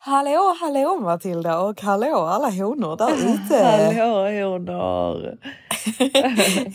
Hallå, hallå Matilda och hallå alla honor där ute. Hallå honor.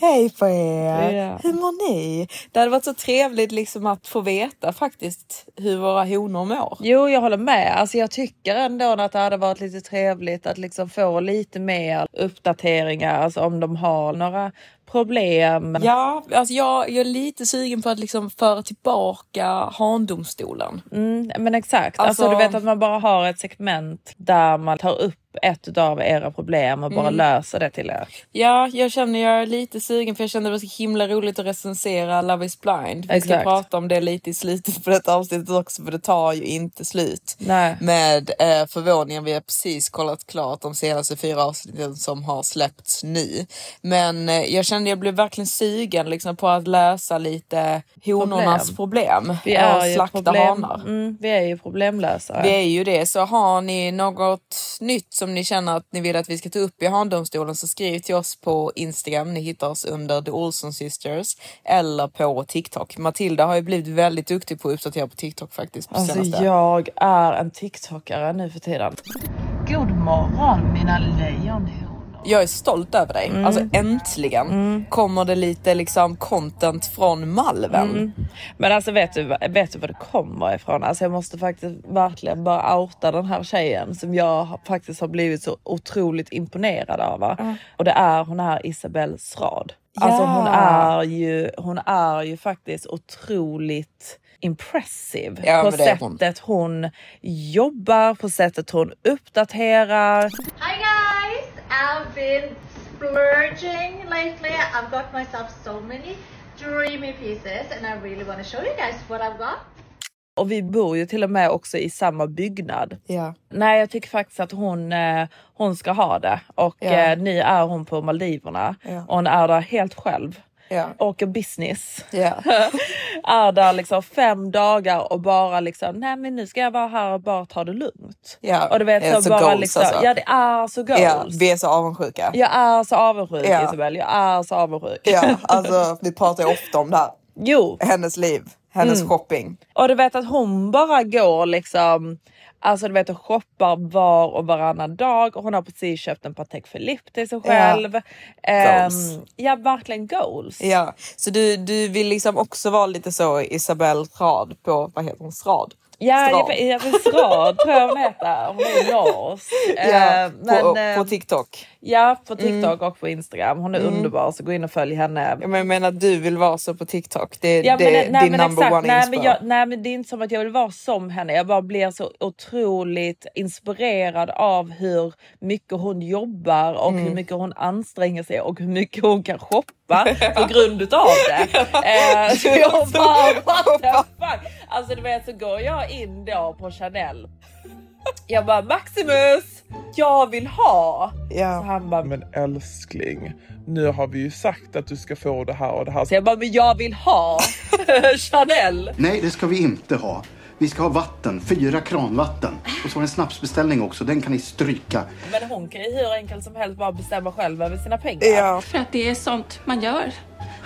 Hej på er. Ja. Hur mår ni? Det hade varit så trevligt liksom att få veta faktiskt hur våra honor mår. Jo, jag håller med. Alltså, jag tycker ändå att det hade varit lite trevligt att liksom få lite mer uppdateringar, alltså om de har några problem. Ja, alltså jag, jag är lite sugen på att liksom föra tillbaka handomstolen. Mm, men exakt. Alltså, Alltså- du vet att man bara har ett segment där man tar upp ett av era problem och bara Mm. löser det till er. Ja, jag känner jag är lite sugen för jag kände det var så himla roligt att recensera Love is blind. Vi ska Exakt. prata om det lite i slutet på detta avsnittet också för det tar ju inte slut. Nej. Med eh, förvåningen, vi har precis kollat klart de senaste fyra avsnitten som har släppts nu. Men eh, jag kände jag blev verkligen sugen liksom, på att lösa lite honornas problem. Vi och är, ju slakta problem, hanar. mm, vi är ju problemlösare. Vi är ju det, så har ni något nytt som ni känner att ni vill att vi ska ta upp i Handomstolen så skriv till oss på Instagram. Ni hittar oss under The Olsen Sisters eller på TikTok. Matilda har ju blivit väldigt duktig på att uppdatera på TikTok faktiskt. På Alltså senaste. jag är en TikTokare nu för tiden. God morgon mina lejonhonor. Jag är stolt över dig. Mm. Alltså äntligen kommer det lite liksom content från Malven. Mm. Men alltså vet du, vet du var det kommer ifrån? Alltså jag måste faktiskt verkligen bara outa den här tjejen som jag faktiskt har blivit så otroligt imponerad av. Och det är hon är Isabelle Srad. Alltså Ja. hon är ju, hon är ju faktiskt otroligt impressive Ja, på är hon. sättet hon jobbar, på sättet hon uppdaterar. Hi guys! I've been splurging lately. I've got myself so many dreamy pieces and I really want to show you guys what I've got. Och vi bor ju till och med också i samma byggnad. Ja. Nej, jag tycker faktiskt att hon, eh, hon ska ha det. Och Ja. eh, nu är hon på Maldiverna. Ja. Och hon är där helt själv. Ja. Åker business. Ja. är där liksom fem dagar och bara liksom, nej men nu ska jag vara här och bara ta det lugnt. Ja, Och du vet så, så bara goals, liksom, alltså. ja det är så goals. ja, vi är så avundsjuka. Jag är så avundsjuk Ja. Isabel, jag är så avundsjuk. Ja, alltså vi pratar ju ofta om det här. Jo, Hennes liv, hennes Mm. shopping. Och du vet att hon bara går liksom, alltså du vet och shoppar var och varannan dag och hon har precis köpt en Patek Philippe till sig själv. Ehm, Goals. ja verkligen goals. Ja, så du, du vill liksom också vara lite så Isabelle Rad på, vad heter hon, Strad? Ja, Strad. jag, jag vill Strad tror jag hon heter. Hon är norsk. Ja, Ehm, på, men, på ehm, TikTok. Ja, på TikTok och på Instagram. Hon är underbar så gå in och följ henne. Ja, men jag menar du vill vara så på TikTok. Det är Ja, det, men, nej, din men number exakt. one nej, men jag, nej men det är inte som att jag vill vara som henne. Jag bara blir så otroligt inspirerad av hur mycket hon jobbar och Mm. hur mycket hon anstränger sig och hur mycket hon kan shoppa på grund utav det. Eh, så jag bara what the fuck. Alltså du vet så går jag in då på Chanel. Jag bara Maximus, jag vill ha. Så Ja. han bara Men älskling, nu har vi ju sagt att du ska få det här och det här. så jag bara men jag vill ha Chanel. Nej, det ska vi inte ha. Vi ska ha vatten, fyra kranvatten. Och så har en snapsbeställning också, den kan ni stryka. Men hon kan ju hur enkelt som helst bara bestämma själv över sina pengar. Ja. För att det är sånt man gör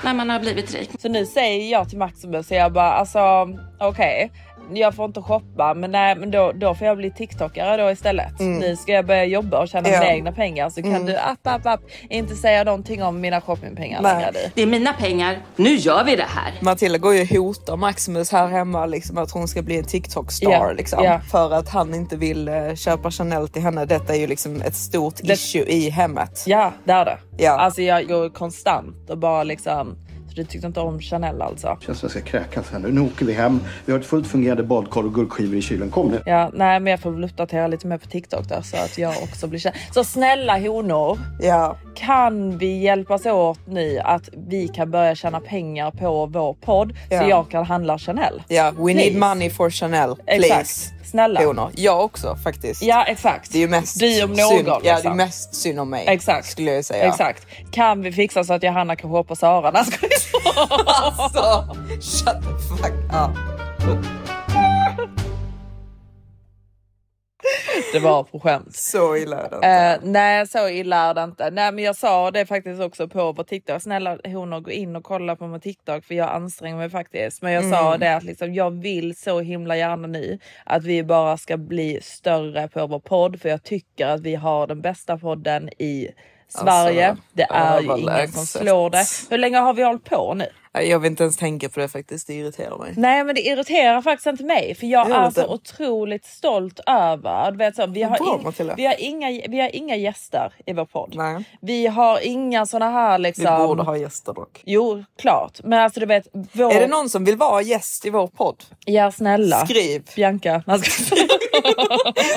när man har blivit rik. Så nu säger jag till Maximus, så jag bara alltså okej. Jag får inte shoppa men, nej, men då, då får jag bli TikTokare då istället. Nu ska jag börja jobba och tjäna Mm. Ja. mina egna pengar så kan du app, app, app inte säga någonting om mina shoppingpengar Nej. längre. du. Det är mina pengar. Nu gör vi det här. Matilda går ju och hotar Maximus här hemma liksom att hon ska bli en TikTok-star Ja, liksom. ja. För att han inte vill eh, köpa Chanel till henne. Detta är ju liksom ett stort Det- issue i hemmet. Ja det är det. Ja. Alltså jag går konstant och bara liksom. Du tyckte inte om Chanel alltså? Känns som jag ska kräkas här nu. Nu åker vi hem. Vi har ett fullt fungerande badkar och gurkskivor i kylen. Kom nu. Ja, nej men jag får väl uppdatera lite mer på TikTok där så att jag också blir känd. Så snälla honor, Ja. kan vi hjälpas åt nu att vi kan börja tjäna pengar på vår podd Ja. så jag kan handla Chanel? Ja, we Please. need money for Chanel. Please. Exakt. Snälla. Honor. Jag också faktiskt. Ja exakt. Det är ju mest Du om någon. synd, Ja, det är liksom. mest synd om mig. Exakt. Skulle jag säga. Exakt. Kan vi fixa så att Johanna kan shoppa Sara? Alltså, shut the fuck up. Det var på skämt. Så illa är det inte. Eh, nej så illa är det inte. Nej men jag sa det faktiskt också på vår TikTok. Snälla honor gå in och kolla på min TikTok för jag anstränger mig faktiskt. Men jag sa Mm. det att liksom, jag vill så himla gärna nu att vi bara ska bli större på vår podd. För jag tycker att vi har den bästa podden i Sverige. Alltså, det är ju ingen som slår det. Hur länge har vi hållit på nu? Jag vill inte ens tänka på det faktiskt. Det irriterar mig. Nej men det irriterar faktiskt inte mig för jag gör är så otroligt stolt över. Du vet, så, vi, har Bra, in, vi, har inga, vi har inga gäster i vår podd. Nej. Vi har inga såna här Vi liksom. borde ha gäster dock. Jo klart men alltså du vet. Vår... Är det någon som vill vara gäst i vår podd? Ja snälla. Skriv. Bianca.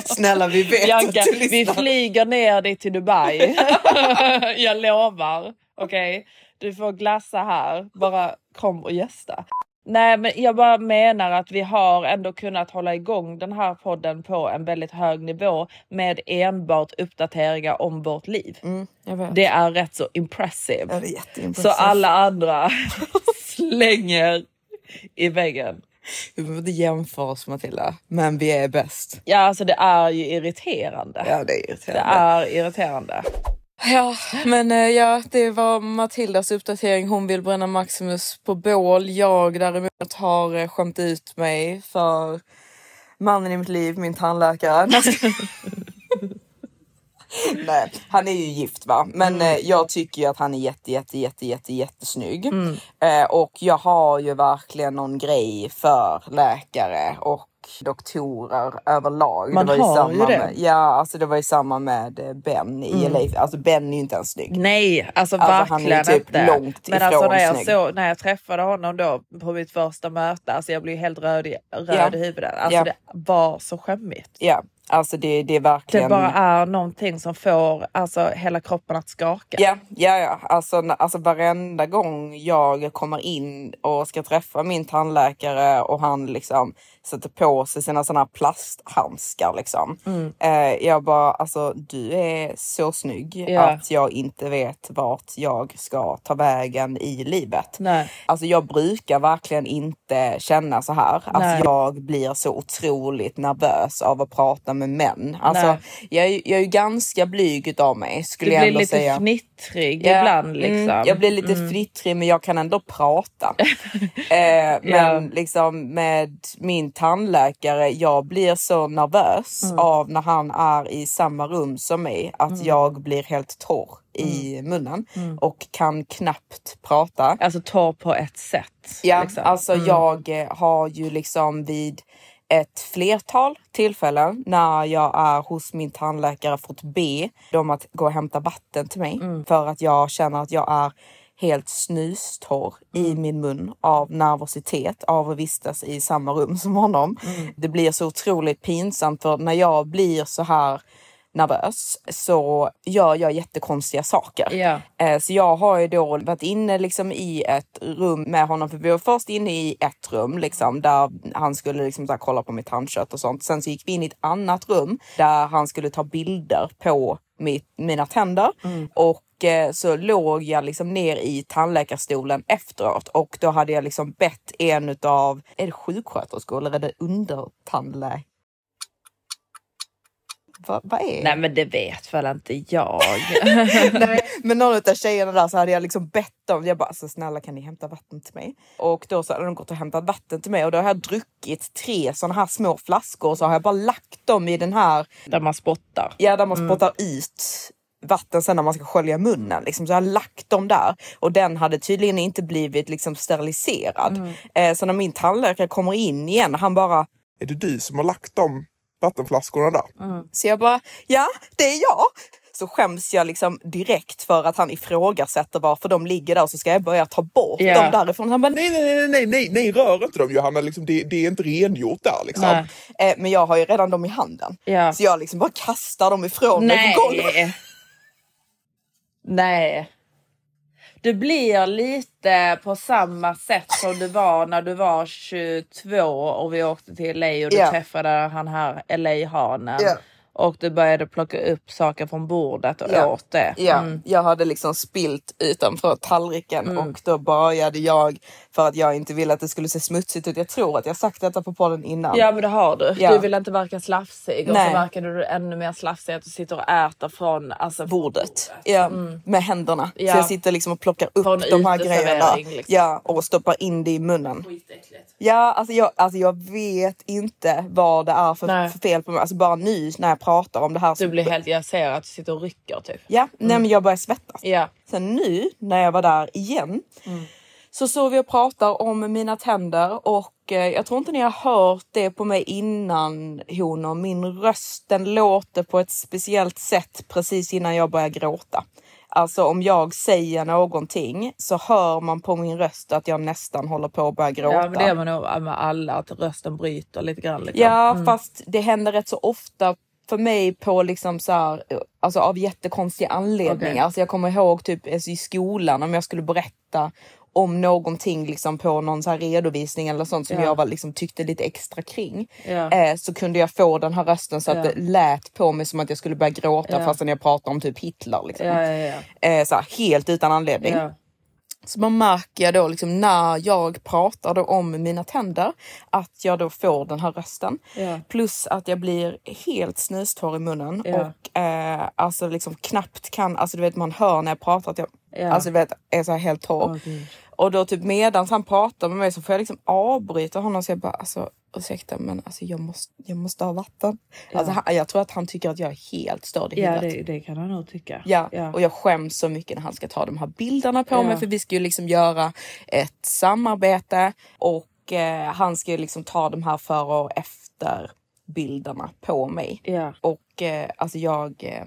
Snälla vi vet Bianca vi flyger ner dig till Dubai. jag lovar. Okej. Du får glassa här. Bara kom och gästa. Nej men jag bara menar att vi har ändå kunnat hålla igång den här podden på en väldigt hög nivå med enbart uppdateringar om vårt liv. Mm. Det är rätt så impressive. Det så alla andra slänger i väggen. Vi behöver inte jämföra oss Matilda, men vi är bäst. Ja alltså det är ju irriterande. Ja det är Det irriterande. är irriterande. Ja, men eh, ja, det var Matildas uppdatering. Hon vill bränna Maximus på bål. Jag däremot har eh, skämt ut mig för mannen i mitt liv, min tandläkare. Nej, han är ju gift va, men eh, jag tycker ju att han är jätte, jätte, jätte, jätte, jättesnygg. Eh, och jag har ju verkligen någon grej för läkare och doktorer överlag. Man det var ju har samma ju det. Med, ja, alltså det var ju samma med eh, Ben i LA. Alltså Ben är ju inte ens snygg. Nej, alltså, Alltså, han är verkligen typ inte. långt Men ifrån alltså när jag, snygg. så, när jag träffade honom då på mitt första möte, alltså jag blev helt röd i, röd Ja. i huvudet. Alltså Ja. det var så skämmigt. Ja, alltså det, det är Det verkligen... bara är någonting som får alltså, hela kroppen att skaka. Ja, ja, ja. Alltså, alltså varenda gång jag kommer in och ska träffa min tandläkare och han liksom sätter på sig sina sådana här plasthandskar liksom. Mm. Eh, jag bara, alltså du är så snygg Ja. att jag inte vet vart jag ska ta vägen i livet. Nej. Alltså jag brukar verkligen inte känna så här. Nej. Alltså jag blir så otroligt nervös av att prata med män. Alltså Nej. jag, är- jag är ju ganska blyg utav mig skulle jag ändå lite säga. fnittrig Ja, ibland liksom. Mm, jag blir lite fnittrig men jag kan ändå prata. eh, men Ja. liksom med min tandläkare, jag blir så nervös Mm. av när han är i samma rum som mig att jag blir helt torr i Mm. munnen och kan knappt prata. Alltså torr på ett sätt. Ja, liksom. alltså jag eh, har ju liksom vid ett flertal tillfällen när jag är hos min tandläkare fått be dem att gå och hämta vatten till mig för att jag känner att jag är helt snustorr i min mun av nervositet av att vistas i samma rum som honom. Det blir så otroligt pinsamt för när jag blir så här nervös så gör jag jättekonstiga saker. Eh, Så jag har ju då varit inne liksom i ett rum med honom. För vi var först inne i ett rum liksom, där han skulle liksom så kolla på mitt tandkött och sånt. Sen så gick vi in i ett annat rum där han skulle ta bilder på mitt, mina tänder. Och eh, så låg jag liksom ner i tandläkarstolen efteråt och då hade jag liksom bett en utav, är det sjuksköterskor eller är det undertandläkare? vad, vad är Nej men det vet väl inte jag. Nej, men någon av tjejerna där så hade jag liksom bett dem. Jag bara alltså, snälla kan ni hämta vatten till mig? Och då så hade de gått och hämtat vatten till mig och då har jag druckit tre sådana här små flaskor och så har jag bara lagt dem i den här. Där man spottar. Ja, där man spottar ut vatten sen när man ska skölja munnen. Liksom. Så jag har lagt dem där och den hade tydligen inte blivit liksom steriliserad. Eh, så när min tandläkare kommer in igen, han bara Är det du som har lagt de vattenflaskorna där? Så jag bara, ja det är jag. Så skäms jag liksom direkt för att han ifrågasätter varför de ligger där och så ska jag börja ta bort Ja. dem därifrån. Han bara, Nej, nej, nej, nej, nej, nej, rör inte dem Johanna. Liksom, det, det är inte rengjort där liksom. Eh, men jag har ju redan dem i handen. Ja. Så jag liksom bara kastar dem ifrån mig på golvet. Nej. Du blir lite på samma sätt som du var när du var 22 och vi åkte till LA och du Ja. träffade han här LA-hanen. Ja. Och du började plocka upp saker från bordet och Ja. åt det. Ja, Mm. jag hade liksom spilt utanför tallriken och då började jag för att jag inte ville att det skulle se smutsigt ut. Jag tror att jag sagt detta på podden innan. Ja men det har du. Ja. Du vill inte verka slafsig och Nej. så verkar du ännu mer slafsig att du sitter och äter från alltså, bordet. Ja, med händerna. Så Mm. Ja. jag sitter liksom och plockar upp en de här grejerna. liksom. Ja, och stoppar in det i munnen. Ja, alltså jag, alltså jag vet inte vad det är för, för fel på mig. Alltså bara nu när jag pratar om det här. Du blir helt, jag ser att du sitter och rycker typ. Ja, nej men jag börjar svettas. Ja. Sen nu när jag var där igen så står vi och pratar om mina tänder och eh, jag tror inte ni har hört det på mig innan honor. Min röst den låter på ett speciellt sätt precis innan jag börjar gråta. Alltså om jag säger någonting så hör man på min röst att jag nästan håller på att börja gråta. Ja men det är man nog med alla, att rösten bryter lite grann. Liksom. Ja, fast det händer rätt så ofta för mig på liksom så här, alltså av jättekonstiga anledningar. Okej. Alltså jag kommer ihåg typ alltså i skolan om jag skulle berätta om någonting liksom på någon så här redovisning eller sånt som Ja. jag var liksom tyckte lite extra kring. Ja. Eh, så kunde jag få den här rösten så att Ja. det lät på mig som att jag skulle börja gråta Ja. fastän jag pratar om typ Hitler. Liksom. Eh, så här, helt utan anledning. Så man märker jag då liksom när jag pratar då om mina tänder att jag då får den här rösten. Ja. Plus att jag blir helt snustorr i munnen Ja. och eh, alltså liksom knappt kan, alltså du vet man hör när jag pratar att jag Ja. alltså du vet är så här helt torr. Gud. och då typ medans han pratar med mig så får jag liksom avbryta honom så jag bara alltså ursäkta men alltså jag måste, jag måste ha vatten. Alltså, han, jag tror att han tycker att jag är helt störd i ja huvudet. det, det kan han nog tycka. Ja, ja. och jag skäms så mycket när han ska ta de här bilderna på Ja. mig för vi ska ju liksom göra ett samarbete och eh, han ska ju liksom ta de här före och efter bilderna på mig. ja. Och eh, alltså jag, eh,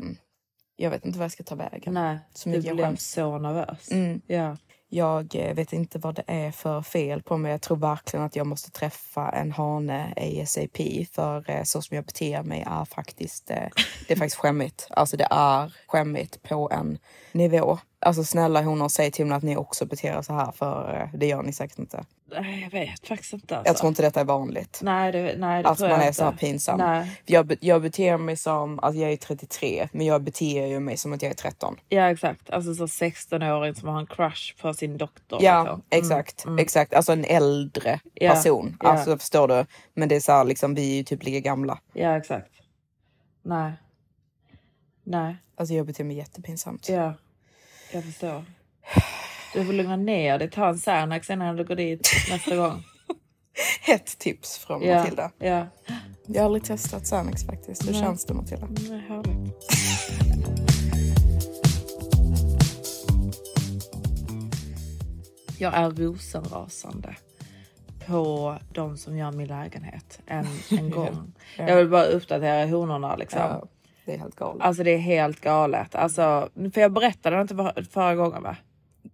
jag vet inte vad jag ska ta vägen. Nej, Så du mycket jag blev så nervös. Mm. Ja. Jag eh, vet inte vad det är för fel på mig. Jag tror verkligen att jag måste träffa en hane ASAP för eh, så som jag beter mig är faktiskt, eh, det är faktiskt skämmigt. Alltså det är skämmigt på en nivå. Alltså snälla honor, säg till mig att ni också beter er så här för eh, det gör ni säkert inte. Nej, jag vet faktiskt inte. Alltså. Jag tror inte detta är vanligt. Nej, det, nej, det Att man är inte. så här pinsam. Nej. Jag, jag beter mig som, alltså jag är 33 men jag beter ju mig som att jag är 13. Ja exakt, alltså så 16-åring som har en crush på sin doktor. Ja, liksom. exakt. exakt. Alltså en äldre Ja, person. Alltså förstår du? Men det är så här, liksom, vi är ju typ lika gamla. Ja exakt. Nej. Nej, Alltså jag beter mig jättepinsamt. ja. Jag förstår. Du får lugna ner dig, ta en Xanax innan du går dit nästa gång. Ett tips från Ja, Matilda. ja. Jag har aldrig testat Xanax faktiskt. Hur Nej. känns det Matilda? Nej, härligt. Jag är rosenrasande på de som gör min lägenhet en, en gång. Jag vill bara uppdatera honorna liksom. Ja, det är helt galet. Alltså det är helt galet. Alltså, för jag berättade inte för- förra gången va?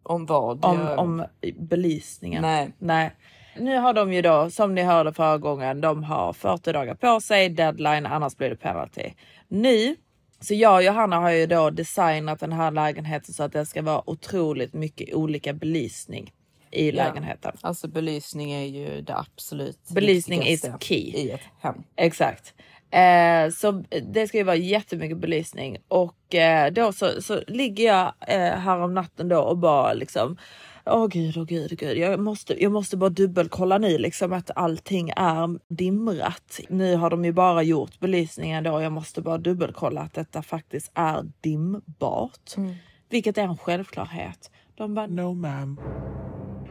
om vad? Om, Jag- om belysningen. Nej. Nej. Nu har de ju då, som ni hörde förra gången, de har 40 dagar på sig, deadline, annars blir det penalty. Nu, så jag och Johanna har ju då designat den här lägenheten så att det ska vara otroligt mycket olika belysning i lägenheten. Alltså belysning är ju det absolut Belysning is key. i ett hem. Exakt. Eh, så det ska ju vara jättemycket belysning och eh, då så, så ligger jag eh, här om natten då och bara liksom Åh gud, åh gud, gud. Jag måste, jag måste bara dubbelkolla nu liksom att allting är dimrat. Nu har de ju bara gjort belysningen då. Jag måste bara dubbelkolla att detta faktiskt är dimbart. Vilket är en självklarhet. De bara, No ma'am.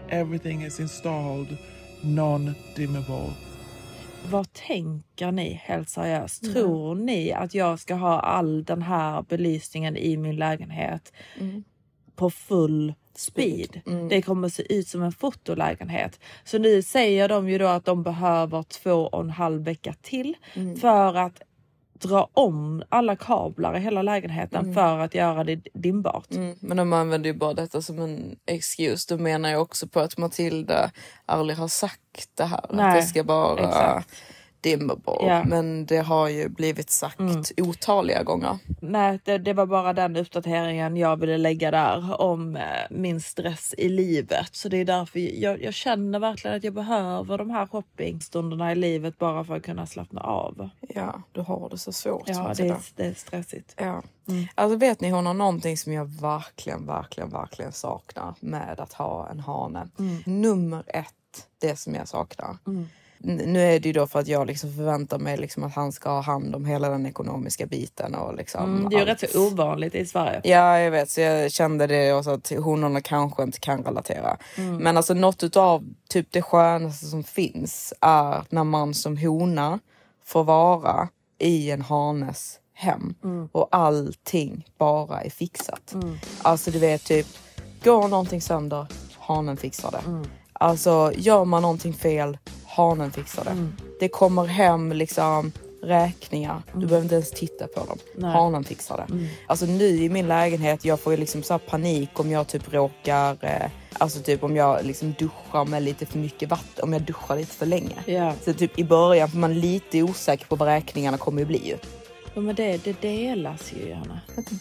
Everything is installed non-dimmable. Vad tänker ni helt seriöst? Tror ni att jag ska ha all den här belysningen i min lägenhet på full speed? Det kommer se ut som en fotolägenhet. Så nu säger de ju då att de behöver två och en halv vecka till för att dra om alla kablar i hela lägenheten för att göra det dimbart. Mm, men de använder ju bara detta som en excuse. De menar ju också på att Matilda aldrig har sagt det här. att Nej, det ska vara exakt. Dimmable. Ja. Men det har ju blivit sagt otaliga gånger. Nej, det, det var bara den uppdateringen jag ville lägga där om eh, min stress i livet. Så det är därför jag, jag känner verkligen att jag behöver de här shoppingstunderna i livet bara för att kunna slappna av. Ja, du har det så svårt. Ja, det är, det är stressigt. Ja. Alltså vet ni, hon har någonting som jag verkligen, verkligen, verkligen saknar med att ha en hane. Nummer ett, det som jag saknar. N- Nu är det ju då för att jag liksom förväntar mig liksom att han ska ha hand om hela den ekonomiska biten och liksom Mm, det är ju allt. rätt så ovanligt i Sverige. Ja, jag vet. Så jag kände det också att honorna kanske inte kan relatera. Men alltså något utav typ det skönaste som finns är när man som hona får vara i en hanes hem och allting bara är fixat. Alltså du vet typ, går någonting sönder, hanen fixar det. Alltså gör man någonting fel, hanen fixar det. Det kommer hem liksom räkningar. Du behöver inte ens titta på dem. Nej. Hanen fixar det. Alltså nu i min lägenhet, jag får ju liksom så panik om jag typ råkar, eh, alltså typ om jag liksom duschar med lite för mycket vatten, om jag duschar lite för länge. Ja. Så typ i början får man lite osäker på vad räkningarna kommer att bli ju. Ja, men det, det delas ju gärna. Inte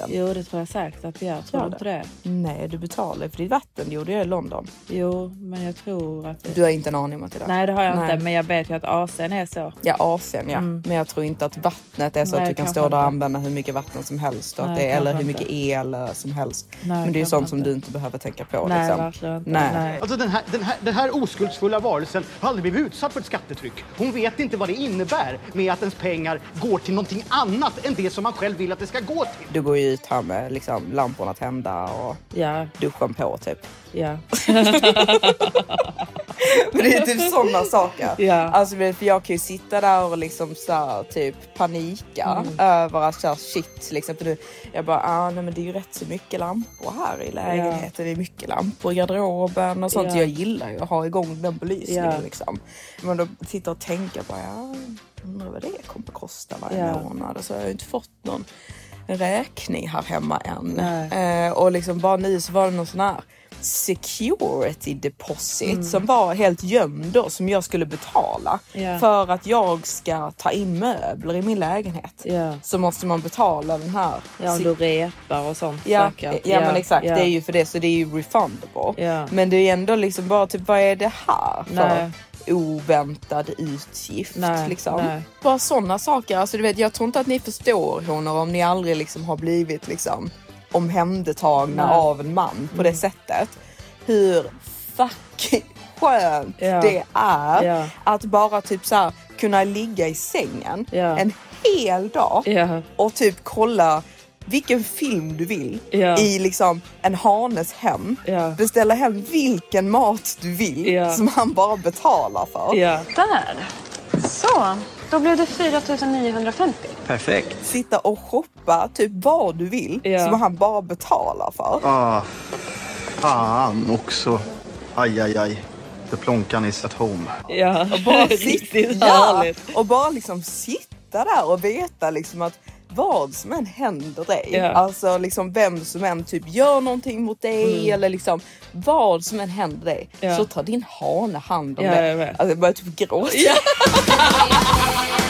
vatten. Jo, det tror jag säkert att det gör. Tror du inte det? Nej, du betalar för ditt vatten. Det gjorde jag i London. Jo, men jag tror att... Det... Du har inte en aning om att det är Nej, det har jag Nej. inte. Men jag vet ju att AC'n är så. Ja, Asien ja. Men jag tror inte att vattnet är så Nej, att du kan stå där och använda hur mycket vatten som helst. Nej, det, eller hur mycket el som helst. Nej, Men det är ju sånt som inte. du inte behöver tänka på. Nej, liksom. verkligen inte. Nej. Nej. Alltså den här, den, här, den här oskuldsfulla varelsen har aldrig blivit utsatt för ett skattetryck. Hon vet inte vad det innebär med att ens pengar går till någonting annat än det som man själv vill att det ska gå till. Du går ju ut här med liksom, lamporna tända och Ja, duschen på typ. ja. Men det är typ sådana saker. Ja. Alltså, för jag kan ju sitta där och liksom så här, typ panika Mm. över att så här, shit liksom. Du, jag bara, ah, nej, men det är ju rätt så mycket lampor här i lägenheten. Det är mycket lampor i garderoben och sånt. Ja. Jag gillar ju att ha igång den belysningen Ja. liksom. Men då sitter och tänker bara, ja, undrar vad det kommer kosta varje Ja. månad. Så har jag ju inte fått någon räkning här hemma än. Eh, och liksom bara nu så var security deposit Mm. som var helt gömd då, som jag skulle betala Ja. för att jag ska ta in möbler i min lägenhet. Ja. Så måste man betala den här. Ja, om du repar och sånt Ja, säkert. ja, men exakt, ja. det är ju för det så det är ju refundable. Ja. Men det är ändå liksom bara typ vad är det här för Nej. oväntad utgift? Nej, liksom. nej. Bara sådana saker. Alltså, du vet, jag tror inte att ni förstår honor om ni aldrig liksom har blivit liksom omhändertagna Nej. av en man på det sättet. Hur fucking skönt Ja. det är Ja. att bara typ så här kunna ligga i sängen Ja. en hel dag och typ kolla vilken film du vill i liksom en hanes hem. Beställa hem vilken mat du vill som han bara betalar för. Där. Så, då blev det 4 950. Perfekt. Sitta och shoppa typ vad du vill Ja. som han bara betalar för. Ah, fan också. Aj, aj, aj. The plonkan is at home. Ja. Och bara, sitta, ja, och bara liksom sitta där och veta liksom att vad som än händer dig, Ja. alltså liksom vem som än typ gör någonting mot dig eller liksom vad som än händer dig Mm. Ja. så tar din hane hand om jag vet. Alltså jag börjar typ gråta.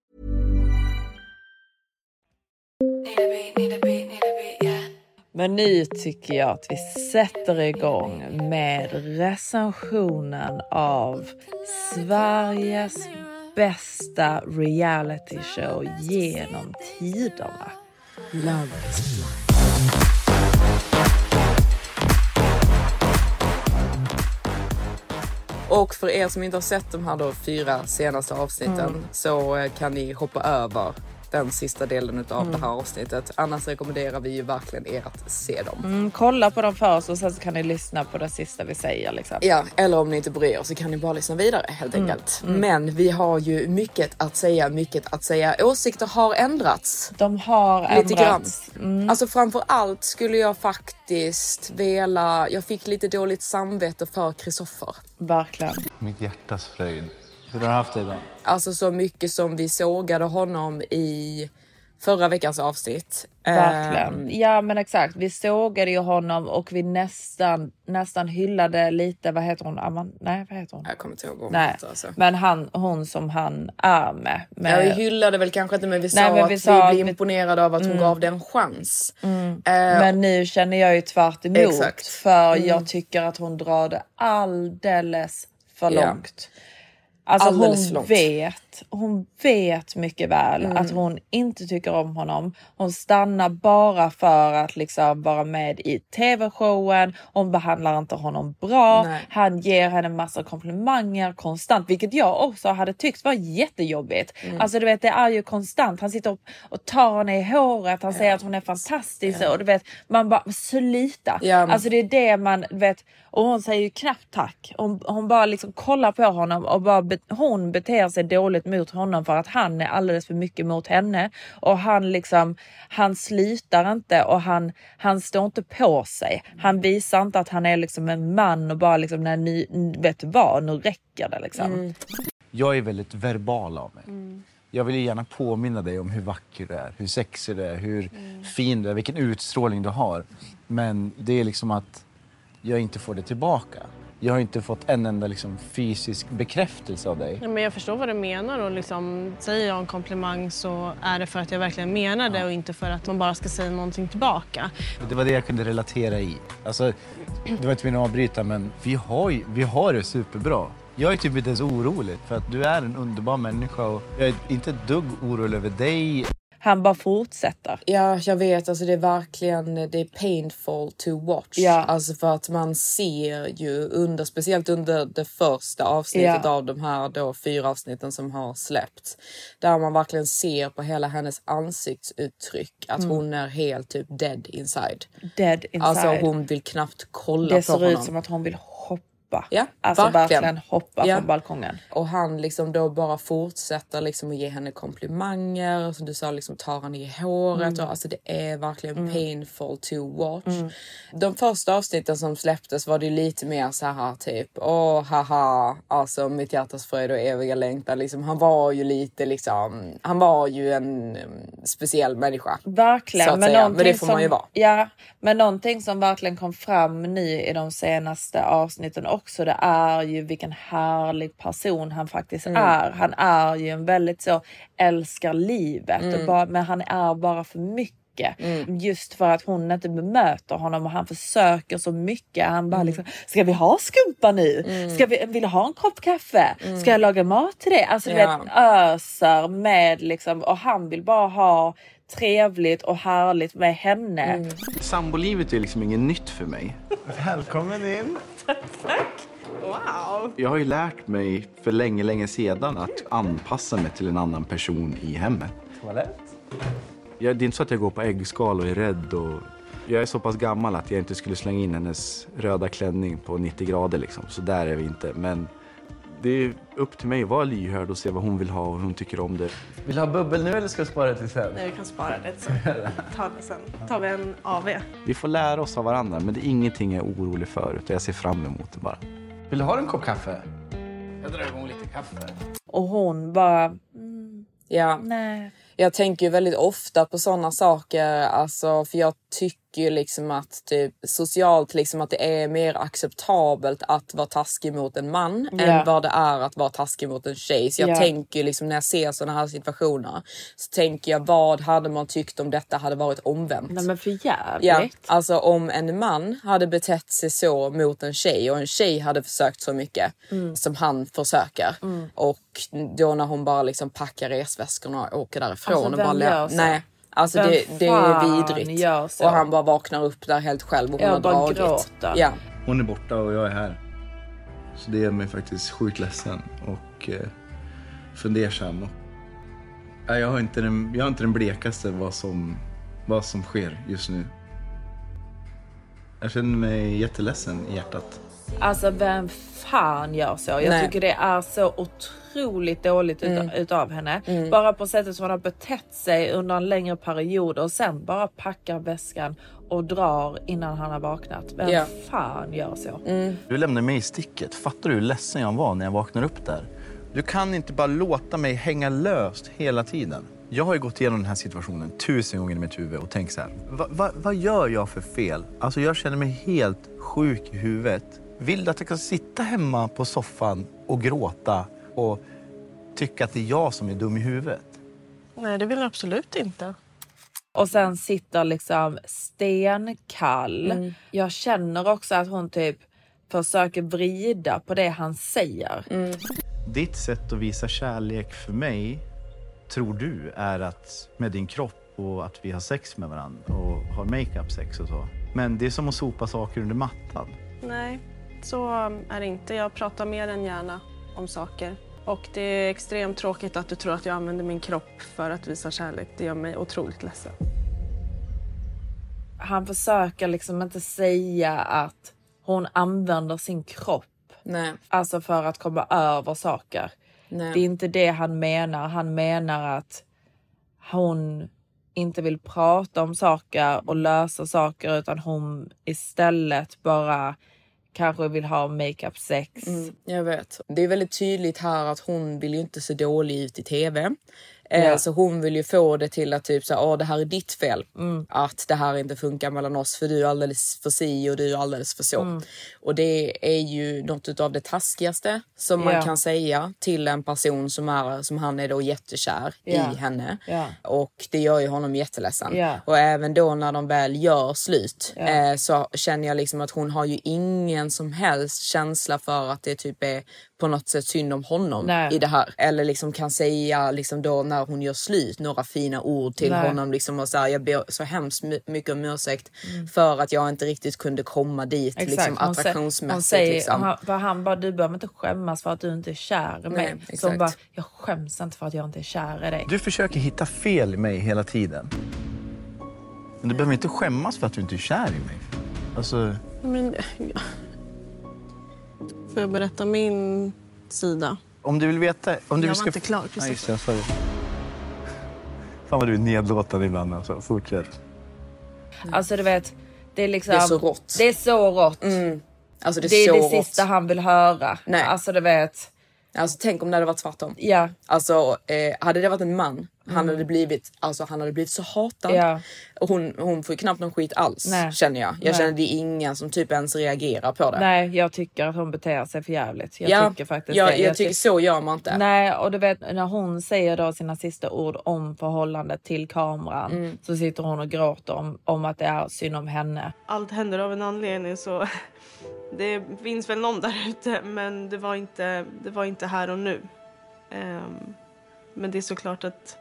Men nu tycker jag att vi sätter igång med recensionen av Sveriges bästa reality show genom tiderna. Love. Och för er som inte har sett de här då fyra senaste avsnitten Mm. så eh, kan ni hoppa över den sista delen av Mm. det här avsnittet. Annars rekommenderar vi ju verkligen er att se dem. Mm, kolla på dem först och sen så kan ni lyssna på det sista vi säger. Liksom. Ja, eller om ni inte bryr er så kan ni bara lyssna vidare helt Mm, enkelt. mm. Men vi har ju mycket att säga, mycket att säga. Åsikter har ändrats. De har Lite grann. ändrats. Mm. Alltså framför allt skulle jag faktiskt vilja, jag fick lite dåligt samvete för Kristoffer. Verkligen. Mitt hjärtas fröjd. Hur har du haft det idag? Alltså så mycket som vi sågade honom i förra veckans avsnitt. Verkligen. Ehm, Ja men exakt. Vi sågade ju honom och vi nästan, nästan hyllade lite, vad heter hon? Aman, nej vad heter hon? Jag kommer inte ihåg vad hon Nej, heter, alltså. men han, hon som han är med. med Ja, vi hyllade väl kanske inte men vi Nej, sa men att vi vi, sa att blev vi- imponerade av att hon Mm. gav det en chans. Mm. Eh, Men nu känner jag ju tvärt emot Exakt. för Mm. jag tycker att hon drar det alldeles för Ja. Långt. Alltså Alldeles hon långt. Vet, hon vet mycket väl Mm. att hon inte tycker om honom. Hon stannar bara för att liksom vara med i tv-showen. Hon behandlar inte honom bra. Nej. Han ger henne massa komplimanger konstant, vilket jag också hade tyckt var jättejobbigt. Mm. Alltså du vet, det är ju konstant. Han sitter och, och tar henne i håret. Han säger att hon är fantastisk och du vet, man bara sluta. Ja, Alltså det är det man vet. Och hon säger ju knappt tack. Hon, hon bara liksom kollar på honom och bara hon beter sig dåligt mot honom för att han är alldeles för mycket mot henne. Och han liksom, han slutar inte och han, han står inte på sig. Han visar inte att han är liksom en man och bara liksom, när ni, vet du vad, nu räcker det liksom. Jag är väldigt verbal av mig. Jag vill gärna påminna dig om hur vacker du är, hur sexig du är, hur fin du är, vilken utstrålning du har. Men det är liksom att jag inte får det tillbaka. Jag har inte fått en enda liksom, fysisk bekräftelse av dig. Ja, men jag förstår vad du menar och liksom, säger jag en komplimang så är det för att jag verkligen menar det och inte för att man bara ska säga någonting tillbaka. Det var det jag kunde relatera i. Alltså, det var inte min avbryta men vi har, vi har det superbra. Jag är typ inte ens orolig för att du är en underbar människa och jag är inte ett dugg orolig över dig. Han bara fortsätter. Ja, jag vet. Alltså det är verkligen det är painful to watch. Ja. Alltså för att man ser ju under, speciellt under det första avsnittet Ja. av de här då fyra avsnitten som har släppts. Där man verkligen ser på hela hennes ansiktsuttryck att Mm. hon är helt typ dead inside. Dead inside. Alltså hon vill knappt kolla det på ser honom. ut som att hon vill hoppa hoppa. Ja, alltså verkligen. verkligen, hoppa Ja. från balkongen. Och han liksom då bara fortsätter liksom att ge henne komplimanger. Och som du sa, liksom tar han i håret. Mm. Och alltså det är verkligen Mm. painful to watch. Mm. De första avsnitten som släpptes var det lite mer så här typ åh haha, alltså mitt hjärtas fröjd och eviga längtan. Liksom, han var ju lite liksom, han var ju en um, speciell människa. Verkligen. Säga. Men det får man ju som, vara. Ja, men någonting som verkligen kom fram nu i de senaste avsnitten också, det är ju vilken härlig person han faktiskt Mm. är. Han är ju en väldigt så älskar livet, Mm. och bara, men han är bara för mycket. Just för att hon inte bemöter honom och han försöker så mycket. Han bara liksom, ska vi ha skumpa nu? Ska vi, vill du ha en kopp kaffe? Ska jag laga mat till dig? Alltså du Ja. vet öser med liksom och han vill bara ha trevligt och härligt med henne. Sambolivet är liksom inget nytt för mig. Välkommen in. Wow! Jag har ju lärt mig för länge, länge sedan att anpassa mig till en annan person i hemmet. Toalett? Jag, det är inte så att jag går på äggskal och är rädd. Och jag är så pass gammal att jag inte skulle slänga in hennes röda klänning på 90 grader. Liksom. Så där är vi inte. Men det är upp till mig att vara lyhörd och se vad hon vill ha och hur hon tycker om det. Vill du ha bubbel nu eller ska du spara det till sen? Nej, vi kan spara det sen. Ta det sen. tar vi en AV. Vi får lära oss av varandra, men det är ingenting jag är orolig för. Utan jag ser fram emot det bara. Vill du ha en kopp kaffe? Jag drar igång lite kaffe. Och hon bara, Ja. nej. Jag tänker ju väldigt ofta på sådana saker, alltså, för jag tycker liksom att typ, socialt liksom att det är mer acceptabelt att vara taskig mot en man Ja. än vad det är att vara taskig mot en tjej. Så jag Ja. tänker liksom när jag ser sådana här situationer så tänker jag vad hade man tyckt om detta hade varit omvänt? Nej men för jävligt. Ja, alltså om en man hade betett sig så mot en tjej och en tjej hade försökt så mycket Mm. som han försöker Mm. och då när hon bara liksom packar resväskorna och åker därifrån Alltså, och bara lä-? Nej, alltså Vem det, det är vidrigt. Och han bara vaknar upp där helt själv och hon Jag har bara dragit. Ja. Hon är borta och jag är här. Så det gör mig faktiskt sjukt ledsen och eh, fundersam. Och, jag, har inte den, jag har inte den blekaste vad som, vad som sker just nu. Jag känner mig jätteledsen i hjärtat. Alltså vem fan gör så? Jag Nej. tycker det är så otroligt dåligt Mm. utav, utav henne. Bara på sättet som hon har betett sig under en längre period och sen bara packar väskan och drar innan han har vaknat. Vem Ja. fan gör så? Du lämnade mig i sticket. Fattar du hur ledsen jag var när jag vaknade upp där? Du kan inte bara låta mig hänga löst hela tiden. Jag har ju gått igenom den här situationen tusen gånger i mitt huvud och tänkt så här. Va, va, vad gör jag för fel? Alltså jag känner mig helt sjuk i huvudet. Vill du att jag ska sitta hemma på soffan och gråta och tycka att det är jag som är dum i huvudet? Nej, det vill jag absolut inte. Och sen sitter liksom stenkall. Mm. Jag känner också att hon typ försöker vrida på det han säger. Mm. Ditt sätt att visa kärlek för mig tror du är att med din kropp och att vi har sex med varandra och har makeup sex och så. Men det är som att sopa saker under mattan. Nej, så är det inte. Jag pratar mer än gärna om saker. Och det är extremt tråkigt att du tror att jag använder min kropp för att visa kärlek. Det gör mig otroligt ledsen. Han försöker liksom inte säga att hon använder sin kropp. Nej. Alltså för att komma över saker. Nej. Det är inte det han menar. Han menar att hon inte vill prata om saker och lösa saker utan hon istället bara kanske vill ha makeup sex. Mm, jag vet. Det är väldigt tydligt här att hon vill ju inte se dålig ut i tv. Ja. Så hon vill ju få det till att typ så här, "Åh, det här är ditt fel. Mm. Att det här inte funkar mellan oss för du är alldeles för si och du är alldeles för så. Mm. Och det är ju något av det taskigaste som man Ja. kan säga till en person som, är, som han är då jättekär Ja. i henne. Och det gör ju honom jätteledsen. Och även då när de väl gör slut eh, så känner jag liksom att hon har ju ingen som helst känsla för att det typ är på något sätt synd om honom Nej. i det här. Eller liksom kan säga liksom då när hon gör slut några fina ord till Nej. honom. Liksom och så här, jag ber så hemskt my- mycket om ursäkt Mm. för att jag inte riktigt kunde komma dit liksom, Hon sä- hon attraktionsmässigt. säger, liksom. han, han bara, du behöver inte skämmas för att du inte är kär i mig. Nej, så hon bara, jag skäms inte för att jag inte är kär i dig. Du försöker hitta fel i mig hela tiden. Men du behöver inte skämmas för att du inte är kär i mig. Alltså, Men, Får jag berätta min sida? Om du vill veta... Om du Jag ska... var inte klar, Ja, precis. just det, sorry. Fan vad du är nedlåtande ibland alltså. Fortsätt. Alltså du vet, det är liksom... Det är så rått. Det är så rått. Alltså det är, det är så det rått. sista han vill höra. Nej. Alltså du vet. Alltså tänk om det hade varit tvärtom. Ja. Alltså eh, hade det varit en man, han Mm. hade blivit, alltså han hade blivit så hatad. Ja. Och hon, hon får ju knappt någon skit alls Nej. känner jag. Jag Nej. känner det är ingen som typ ens reagerar på det. Nej, jag tycker att hon beter sig för jävligt. Jag ja, tycker faktiskt ja, det. jag, tycker så gör man inte. Nej, och du vet när hon säger då sina sista ord om förhållandet till kameran Mm. så sitter hon och gråter om, om att det är synd om henne. Allt händer av en anledning så det finns väl någon där ute men det var inte, det var inte här och nu. Ehm, men det är såklart att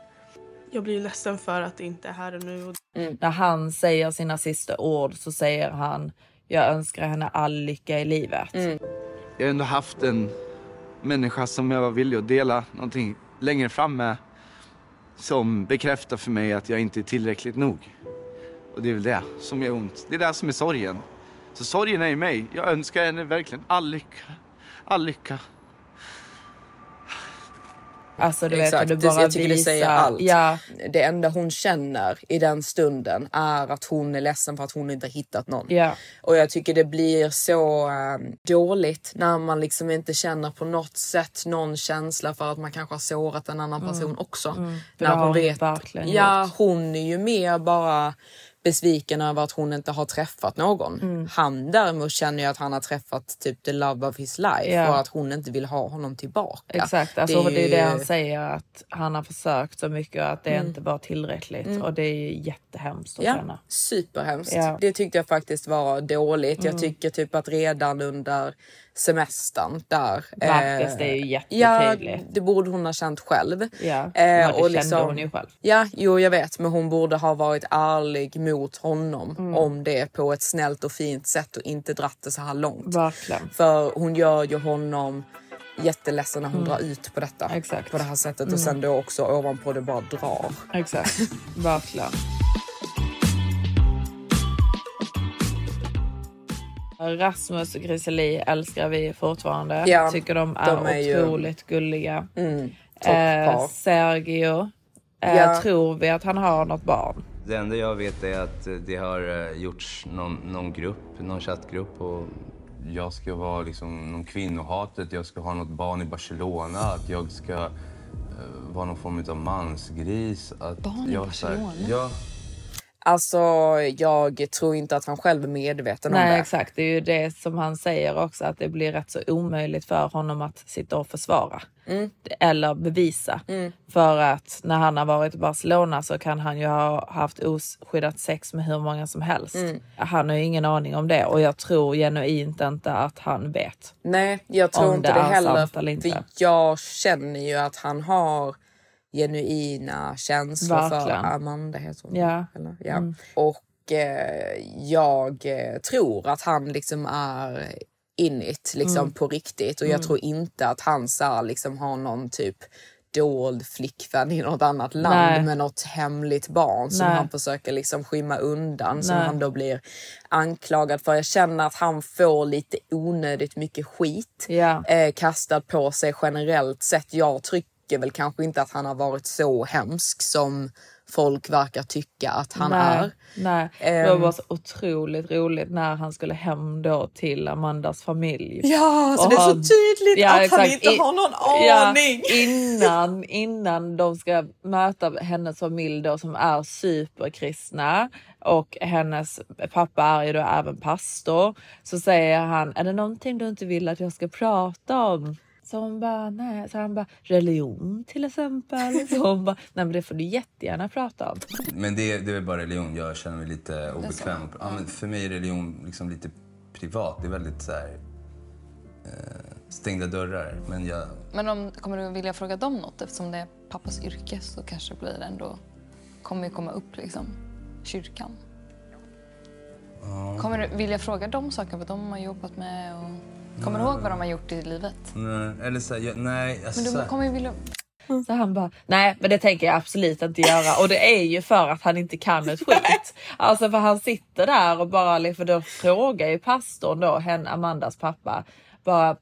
jag blir ledsen för att det inte är här och nu. Och När han säger sina sista ord så säger han jag önskar henne all lycka i livet. Jag har ändå haft en människa som jag var villig att dela någonting längre fram med. Som bekräftar för mig att jag inte är tillräckligt nog. Och det är väl det som gör ont. Det är det som är sorgen. Så sorgen är i mig. Jag önskar henne verkligen all lycka. All lycka. Alltså du Exakt, vet, det, du bara jag tycker det visar, säger allt. Ja, Det enda hon känner i den stunden är att hon är ledsen för att hon inte har hittat någon. ja. Och jag tycker det blir så eh, dåligt när man liksom inte känner på något sätt någon känsla för att man kanske har sårat en annan person Mm. också. Mm. När det hon vet, ja gjort. hon är ju mer bara besviken över att hon inte har träffat någon. Mm. Han däremot känner ju att han har träffat typ the love of his life Ja. och att hon inte vill ha honom tillbaka. Exakt, alltså, det, är ju- det han säger att han har försökt så mycket och att det Mm. inte var tillräckligt Mm. och det är ju jättehemskt att Ja, känna. superhemskt. Ja. Det tyckte jag faktiskt var dåligt. Mm. Jag tycker typ att redan under semestern där. Märktes det ju Ja, jättetydligt. det borde hon ha känt själv. Ja, Eh, ja, det och kände liksom- hon ju själv. Ja, jo jag vet, men hon borde ha varit ärlig mot honom Mm. om det på ett snällt och fint sätt och inte dratt det så här långt. Verkligen. För hon gör ju honom jätteledsen när hon Mm. drar ut på detta. Exakt. På det här sättet Mm. och sen då också ovanpå det bara drar. Exakt, verkligen. Rasmus och Griseli älskar vi fortfarande. Ja, Tycker de är, de är ju- otroligt gulliga. Mm, eh. Sergio, eh, Ja. tror vi att han har något barn? Det enda jag vet är att eh, det har eh, gjorts någon, någon grupp, någon chattgrupp och jag ska vara liksom någon kvinnohatet, jag ska ha något barn i Barcelona, att jag ska eh, vara någon form av mansgris. Att Barn i jag, så här- Barcelona? Ja. Alltså, jag tror inte att han själv är medveten om Nej det. exakt, det är ju det som han säger också att det blir rätt så omöjligt för honom att sitta och försvara. Mm. Eller bevisa. För att när han har varit i Barcelona så kan han ju ha haft oskyddat sex med hur många som helst. Mm. Han har ju ingen aning om det och jag tror genuint inte att han vet. Nej, jag tror Om inte det det, heller. För jag känner ju att han har genuina känslor Verkligen. för Amanda. Heter hon. Ja. Eller? ja. Mm. Och eh, jag eh, tror att han liksom är in it liksom Mm. på riktigt. Och jag Mm. tror inte att han så här, liksom har någon typ dold flickvän i något annat land Nej. med något hemligt barn som Nej. han försöker liksom skymma undan som Nej. han då blir anklagad för. Jag känner att han får lite onödigt mycket skit Ja. eh, kastad på sig generellt sett. Jag tycker väl kanske inte att han har varit så hemsk som folk verkar tycka att han nej, är. Nej, det var Ehm. bara så otroligt roligt när han skulle hem då till Amandas familj. Ja, så Och det är så han- tydligt att han exakt. inte I- har någon Ja, aning. innan, innan de ska möta hennes familj då som är superkristna och hennes pappa är ju då även pastor. Så säger han, är det någonting du inte vill att jag ska prata om? Så hon bara, nej. Så han bara, religion till exempel. Så hon bara, nej men det får du jättegärna prata om. Men det, det är väl bara religion. Jag känner mig lite obekväm. Ja, men för mig är religion liksom lite privat. Det är väldigt så här, eh, stängda dörrar. Men jag, Men om, kommer du vilja fråga dem något? Eftersom det är pappas yrke så kanske blir det ändå... kommer ju komma upp liksom. Kyrkan. Kommer du vilja fråga dem saker vad de har jobbat med? Och... Kommer du ihåg vad de har gjort i livet? Nej, eller så här, jag, nej. Alltså, Men du här- kommer ju vilja... Så han bara, nej men det tänker jag absolut inte göra. Och det är ju för att han inte kan ett skit. Alltså för han sitter där och bara, för då frågar ju pastorn då, henne, Amandas pappa, bara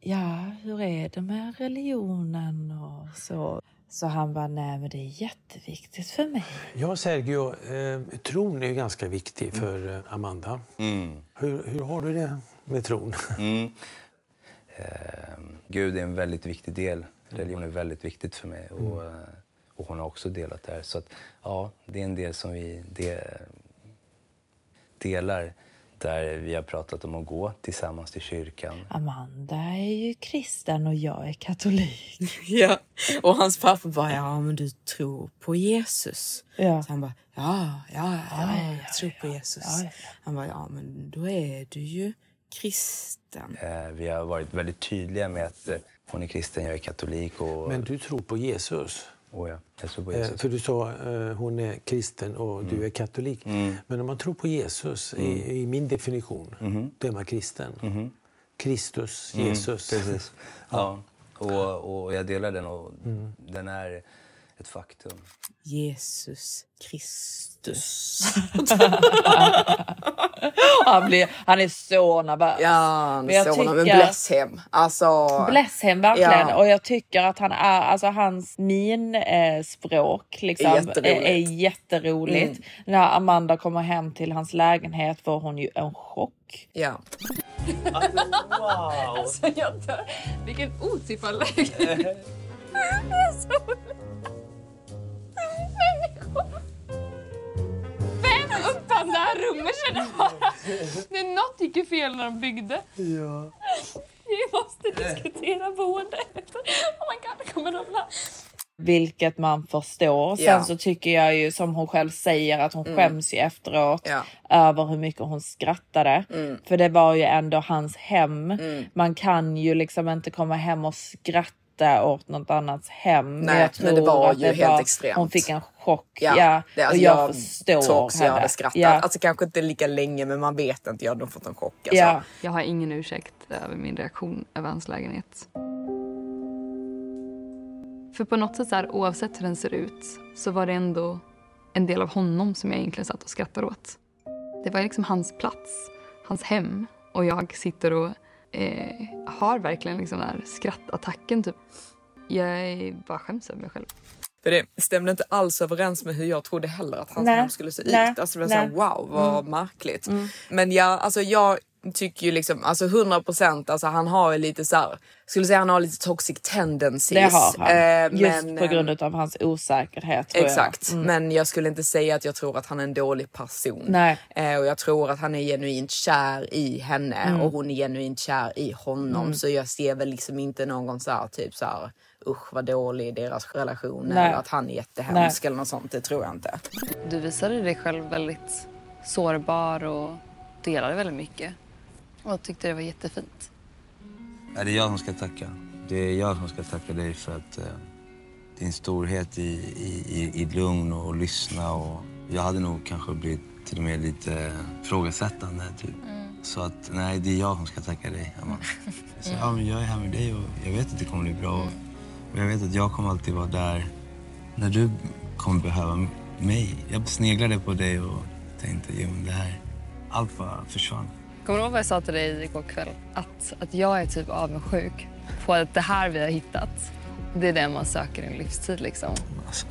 ja, hur är det med religionen och så? Så han bara, nej men det är jätteviktigt för mig. Ja, Sergio, eh, tron är ju ganska viktig för eh, Amanda. Hur, hur har du det med tron? Mm. Eh, Gud är en väldigt viktig del. Religion är väldigt viktigt för mig. Och, eh, och hon har också delat där. Så att, ja, det är en del som vi de, delar. Där vi har pratat om att gå tillsammans till kyrkan. Amanda är ju kristen och jag är katolik. Ja, och hans pappa bara, ja men du tror på Jesus. Ja. Så han bara, ja, ja, ja, jag tror på Jesus. Han bara, ja men då är du ju kristen. Eh, vi har varit väldigt tydliga med att eh, hon är kristen, jag är katolik. Och... Men du tror på Jesus? Oh ja, jag tror på Eh, Jesus. för du sa eh, hon är kristen och du är katolik. Men om man tror på Jesus, i, i min definition, då är man kristen. Kristus, Mm, Jesus. precis. Ja. Och, och jag delar den och den är ett faktum. Jesus Kristus. han, blir, han är så nervös. Ja, han Men är så men tycker- bless him. Alltså, Bless him verkligen. Ja. Och jag tycker att han är, alltså hans minspråk eh, språk liksom, Är är, jätteroligt. är jätteroligt. Mm. När Amanda kommer hem till hans lägenhet får hon ju en chock. Ja. Wow! Alltså jag dör. Vilken otippad lägenhet. här rummet känner jag bara. Det är något gick ju fel när de byggde. Ja. Vi måste diskutera boendet. Oh my god, det kommer ramla. Vilket man förstår. Sen Ja. så tycker jag ju som hon själv säger att hon Mm. skäms ju efteråt Ja. över hur mycket hon skrattade. Mm. För det var ju ändå hans hem. Mm. Man kan ju liksom inte komma hem och skratta åt något annats hem. Nej, jag men det tror var att ju helt extremt. Hon fick en chock. Ja, Ja, det, alltså, och jag, jag förstår tror också jag henne. hade skrattat. Ja. Alltså kanske inte lika länge men man vet inte. Jag hade fått en chock. Alltså. Ja. Jag har ingen ursäkt över min reaktion över hans lägenhet. För på något sätt, så här, oavsett hur den ser ut, så var det ändå en del av honom som jag egentligen satt och skrattade åt. Det var liksom hans plats, hans hem. Och jag sitter och eh, har verkligen liksom den här skrattattacken. Typ. Jag bara skäms över mig själv. För det stämde inte alls överens med hur jag trodde heller att hans Nej. hem skulle se ut. Alltså det var såhär, wow vad Mm. märkligt. Mm. Men ja, alltså jag tycker ju liksom, alltså 100 procent, alltså han har ju lite så här, skulle säga han har lite toxic tendencies. Det har han. Eh, Just men, på eh, grund av hans osäkerhet. Tror Exakt, Jag. Mm. men jag skulle inte säga att jag tror att han är en dålig person. Nej. Eh, och jag tror att han är genuint kär i henne Mm. och hon är genuint kär i honom. Mm. Så jag ser väl liksom inte någon så här, typ så här, usch vad dålig deras relation Nej. eller att han är jättehemsk eller något sånt. Det tror jag inte. Du visade dig själv väldigt sårbar och delade väldigt mycket. Och tyckte det var jättefint. Ja, det är jag som ska tacka. Det är jag som ska tacka dig för att eh, din storhet i, i, i, i lugn och lyssna. Och jag hade nog kanske blivit till och med lite frågasättande. Typ. Så att nej, det är jag som ska tacka dig, Amanda. Så, ja, men jag är här med dig och jag vet att det kommer bli bra. Och jag vet att jag kommer alltid vara där när du kommer behöva mig. Jag sneglade på dig och tänkte, jo men det här, allt bara försvann. Kommer du ihåg vad jag sa till dig igår kväll? Att, att jag är typ avundsjuk på att det här vi har hittat, det är det man söker i en livstid liksom. Alltså.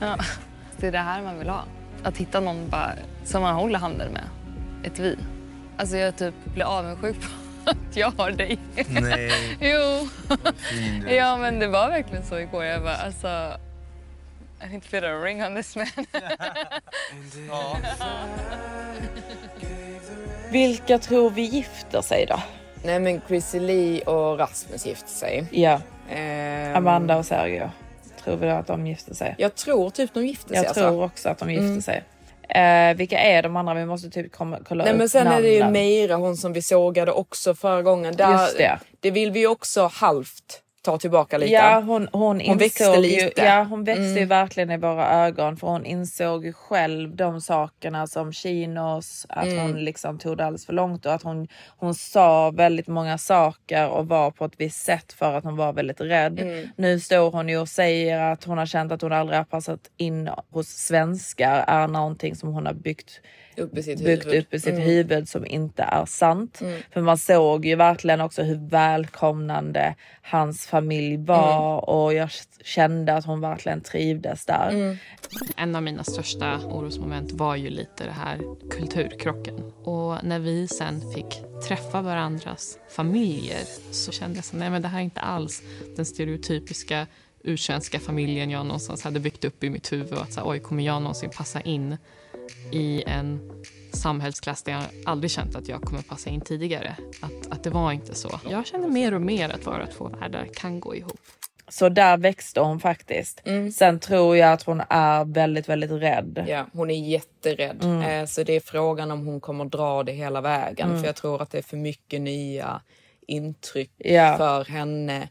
Ja. Det är det här man vill ha. Att hitta någon bara, som man håller handen med. Ett vi. Alltså jag typ blir avundsjuk på att jag har dig. Nej. jo. fin ja men det var verkligen så igår. Jag bara alltså... I need to put a ring on this man. Vilka tror vi gifter sig då? Nej men Chrissy Lee och Rasmus gifte sig. Ja. Ehm, Amanda och Sergio. Tror vi då att de gifter sig? Jag tror typ de gifte sig. Jag alltså. tror också att de gifter Mm. sig. Eh, vilka är de andra? Vi måste typ kolla Nej upp men sen är det ju namnen. Meira, hon som vi sågade också förra gången. Där, Just det. det vill vi ju också halvt ta tillbaka lite. Ja, hon, hon, Hon växte lite. Ju, ja, hon växte ju Mm. verkligen i våra ögon för hon insåg ju själv de sakerna som chinos, att Mm. hon liksom tog det alldeles för långt och att hon, hon sa väldigt många saker och var på ett visst sätt för att hon var väldigt rädd. Mm. Nu står hon ju och säger att hon har känt att hon aldrig har passat in hos svenskar är någonting som hon har byggt upp i sitt byggt huvud. upp i sitt Mm. huvud som inte är sant. Mm. För man såg ju verkligen också hur välkomnande hans familj var Mm. och jag kände att hon verkligen trivdes där. Mm. En av mina största orosmoment var ju lite det här kulturkrocken. Och när vi sen fick träffa varandras familjer så kände jag så nej men det här är inte alls den stereotypiska ursvenska familjen jag någonstans hade byggt upp i mitt huvud. Att så här, oj, kommer jag någonsin passa in i en samhällsklass där jag aldrig känt att jag kommer passa in tidigare. Att, att det var inte så. Jag kände mer och mer att våra två världar kan gå ihop. Så där växte hon faktiskt. Sen tror jag att hon är väldigt, väldigt rädd. Ja, hon är jätterädd. Mm. Eh, Så det är frågan om hon kommer dra det hela vägen. Mm. För jag tror att det är för mycket nya intryck Ja. för henne.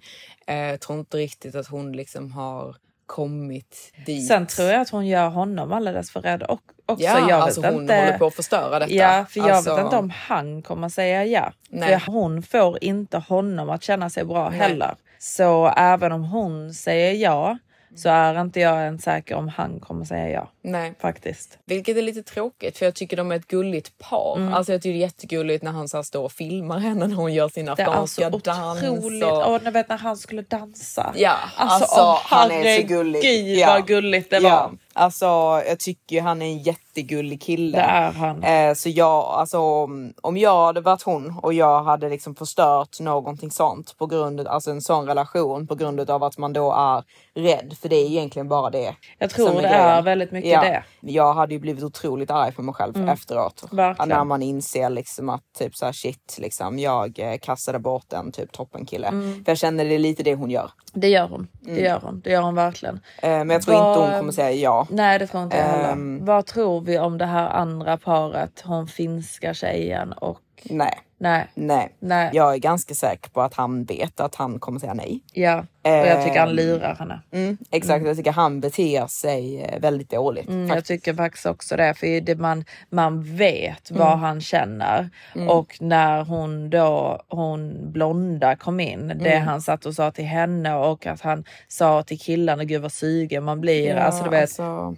Eh, Jag tror inte riktigt att hon liksom har kommit dit. Sen tror jag att hon gör honom alldeles för rädd och, också. Ja, jag alltså hon inte, håller på att förstöra detta. Ja, för jag Alltså- vet inte om han kommer säga ja. Nej. För hon får inte honom att känna sig bra Nej. heller. Så även om hon säger ja så är inte jag ens säker om han kommer säga ja. Nej. Faktiskt. Vilket är lite tråkigt för jag tycker de är ett gulligt par. Mm. Alltså jag tycker det är jättegulligt när han så står och filmar henne när hon gör sin Det är afghanska alltså dans. otroligt. och- Och vet när han skulle dansa. Ja, alltså, åh, han är så gullig. herregud vad gulligt det var. Ja, alltså jag tycker ju han är en jättegullig kille. Det är han. Eh, så jag, alltså om, om jag hade varit hon och jag hade liksom förstört någonting sånt på grund av, alltså en sån relation på grund av att man då är rädd. För det är egentligen bara det. Jag tror det grejen. är väldigt mycket det. Jag hade ju blivit otroligt arg på mig själv Mm. efteråt. Verkligen. När man inser liksom att typ så här, shit, liksom, jag eh, kastade bort en typ toppenkille. Mm. För jag känner det är lite det hon gör. Det gör hon. Det Mm. gör hon. Det gör hon verkligen. Eh, men jag tror Vad- inte hon kommer säga ja. Nej det tror inte jag heller. Ehm. Vad tror vi om det här andra paret? Hon finska tjejen och... Nej. Nej. Nej. Nej. Jag är ganska säker på att han vet att han kommer säga nej. Ja. Och jag tycker han Ehm, lurar henne. Mm, exakt, jag tycker han beter sig eh, väldigt dåligt. Mm, jag tycker faktiskt också det. För det man, man vet vad Mm. han känner. Mm. Och när hon då, hon blonda kom in. Det Mm. han satt och sa till henne och att han sa till killarna, gud vad sugen man blir. Ja, alltså du vet. alltså-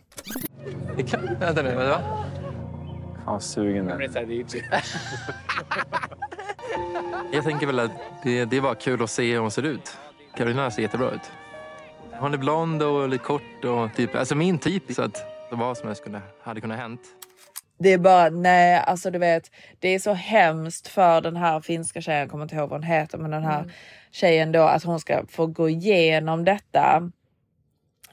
Vänta nu, vadå? Fan sugen där. Jag tänker väl att det, det är bara kul att se hur hon ser ut. Carolina ser jättebra ut. Hon är blond och lite kort och typ, alltså min typ. Så att vad som helst kunde, hade kunnat hänt. Det är bara, nej alltså du vet, det är så hemskt för den här finska tjejen, jag kommer inte ihåg vad hon heter, men den här Mm. tjejen då att hon ska få gå igenom detta.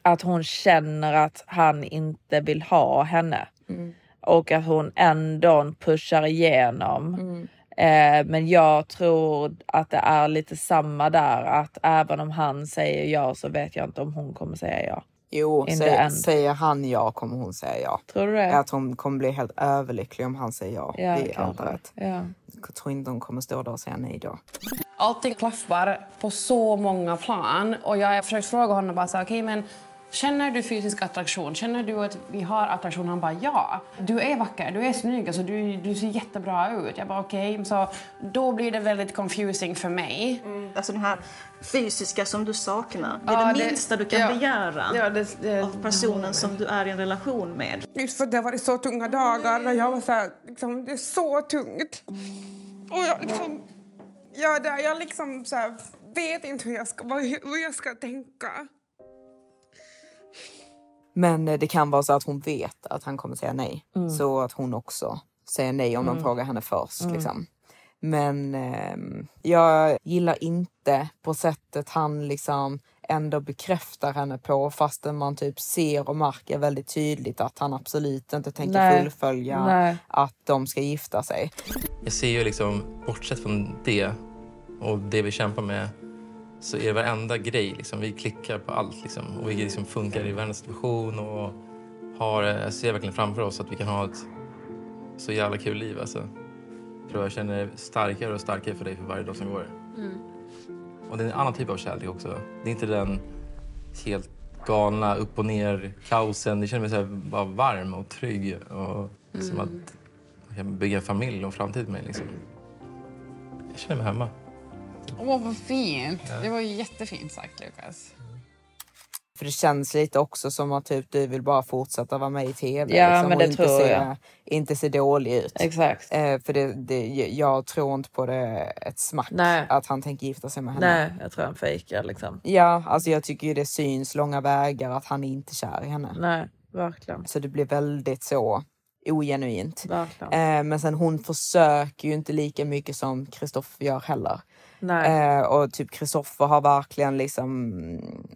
Att hon känner att han inte vill ha henne. Mm. Och att hon ändå pushar igenom. Mm. Eh, men jag tror att det är lite samma där, att även om han säger ja så vet jag inte om hon kommer säga ja. Jo, säger, säger han ja kommer hon säga ja. Tror du det? Jag tror hon kommer bli helt överlycklig om han säger ja. Ja, det är allt rätt. Ja. Jag tror inte hon kommer stå där och säga nej då. Allting klaffar på så många plan. Och jag har försökt fråga honom bara så här, okej men känner du fysisk attraktion? Känner du att vi har attraktion? Han bara ja. Du är vacker, du är snygg, alltså, du, du ser jättebra ut. Jag bara okej, så då blir det väldigt confusing för mig. Alltså den här fysiska som du saknar. Det är Ja, det det- minsta du kan ja. begära Ja, det- det- av personen som du är i en relation med. Just för det har varit så tunga dagar där jag var så här, liksom, det är så tungt. Och jag liksom, ja, där, jag liksom så här, vet inte hur jag ska, hur jag ska tänka. Men eh, det kan vara så att hon vet att han kommer säga nej. Mm. Så att hon också säger nej om de Mm. frågar henne först. Mm. Liksom. Men ehm, jag gillar inte på sättet han liksom ändå bekräftar henne på fastän man typ ser och märker väldigt tydligt att han absolut inte tänker Nej. fullfölja Nej. att de ska gifta sig. Jag ser ju liksom, bortsett från det och det vi kämpar med, så är det varenda grej, liksom, vi klickar på allt. Liksom, och vi liksom funkar i varenda situation och har, ser verkligen framför oss att vi kan ha ett så jävla kul liv. Alltså. Jag tror jag känner starkare och starkare för dig för varje dag som går. Och det är en annan typ av kärlek också. Det är inte den helt galna upp och ner kaosen. Jag känner mig så här bara varm och trygg och som Mm. att jag kan bygga en familj och framtid med. Liksom. Jag känner mig hemma. Åh, vad fint. Det var ju jättefint sagt, Lukas. För det känns lite också som att typ, du vill bara fortsätta vara med i tv. Ja, liksom, men och det inte tror se, jag. Inte se dålig ut. Exakt. Eh, för det, det, jag tror inte på det ett smack Nej. att han tänker gifta sig med henne. Nej, jag tror han fejkar liksom. Ja, alltså jag tycker ju det syns långa vägar att han är inte kär i henne. Nej, verkligen. Så det blir väldigt så ogenuint. Verkligen. Eh, men sen hon försöker ju inte lika mycket som Kristoffer gör heller. Nej. Eh, och typ Kristoffer har verkligen liksom,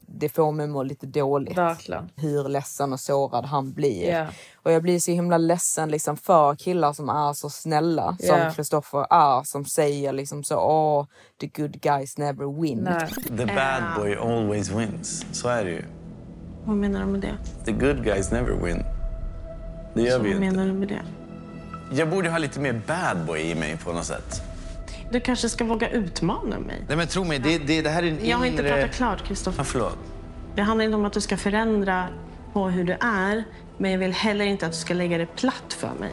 det får mig att må lite dåligt. Verkligen. Hur ledsen och sårad han blir. Ja. Och jag blir så himla ledsen liksom för killar som är så snälla som Kristoffer är. Som säger liksom så, åh, the good guys never win. The bad boy always wins. Så är det ju. Vad menar du med det? The good guys never win. Det gör Så vi vad inte. menar du med det? Jag borde ha lite mer bad boy i mig på något sätt. Du kanske ska våga utmana mig. Nej men tro mig, det, det, det här är en Jag har inte pratat klart, Kristoffer. Ja, förlåt. Det handlar inte om att du ska förändra på hur du är, men jag vill heller inte att du ska lägga det platt för mig.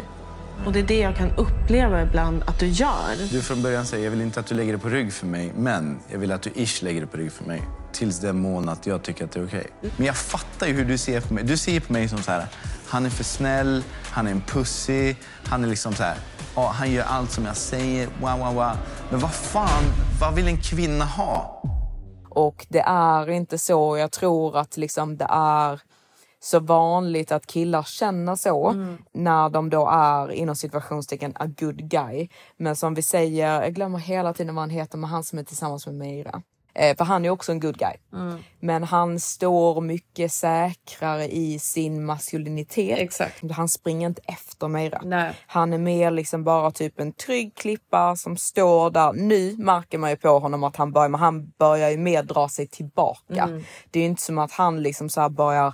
Och det är det jag kan uppleva ibland att du gör. Du från början säger jag vill inte att du lägger det på rygg för mig, men jag vill att du ish lägger det på rygg för mig. Tills den mån att jag tycker att det är okej. Men jag fattar ju hur du ser på mig. Du ser på mig som så här, han är för snäll, han är en pussy, han är liksom så här, ja, han gör allt som jag säger, wow, wow, wow. Men vad fan, vad vill en kvinna ha? Och det är inte så. Jag tror att liksom det är så vanligt att killar känner så Mm. när de då är inom situationstecken a good guy. Men som vi säger, jag glömmer hela tiden vad han heter, men han som är tillsammans med Meira. Eh, för han är också en good guy. Mm. Men han står mycket säkrare i sin maskulinitet. Exakt. Han springer inte efter Meira. Nej. Han är mer liksom bara typ en trygg klippa som står där. Nu märker man ju på honom att han börjar, men han börjar ju mer dra sig tillbaka. Mm. Det är inte som att han liksom så börjar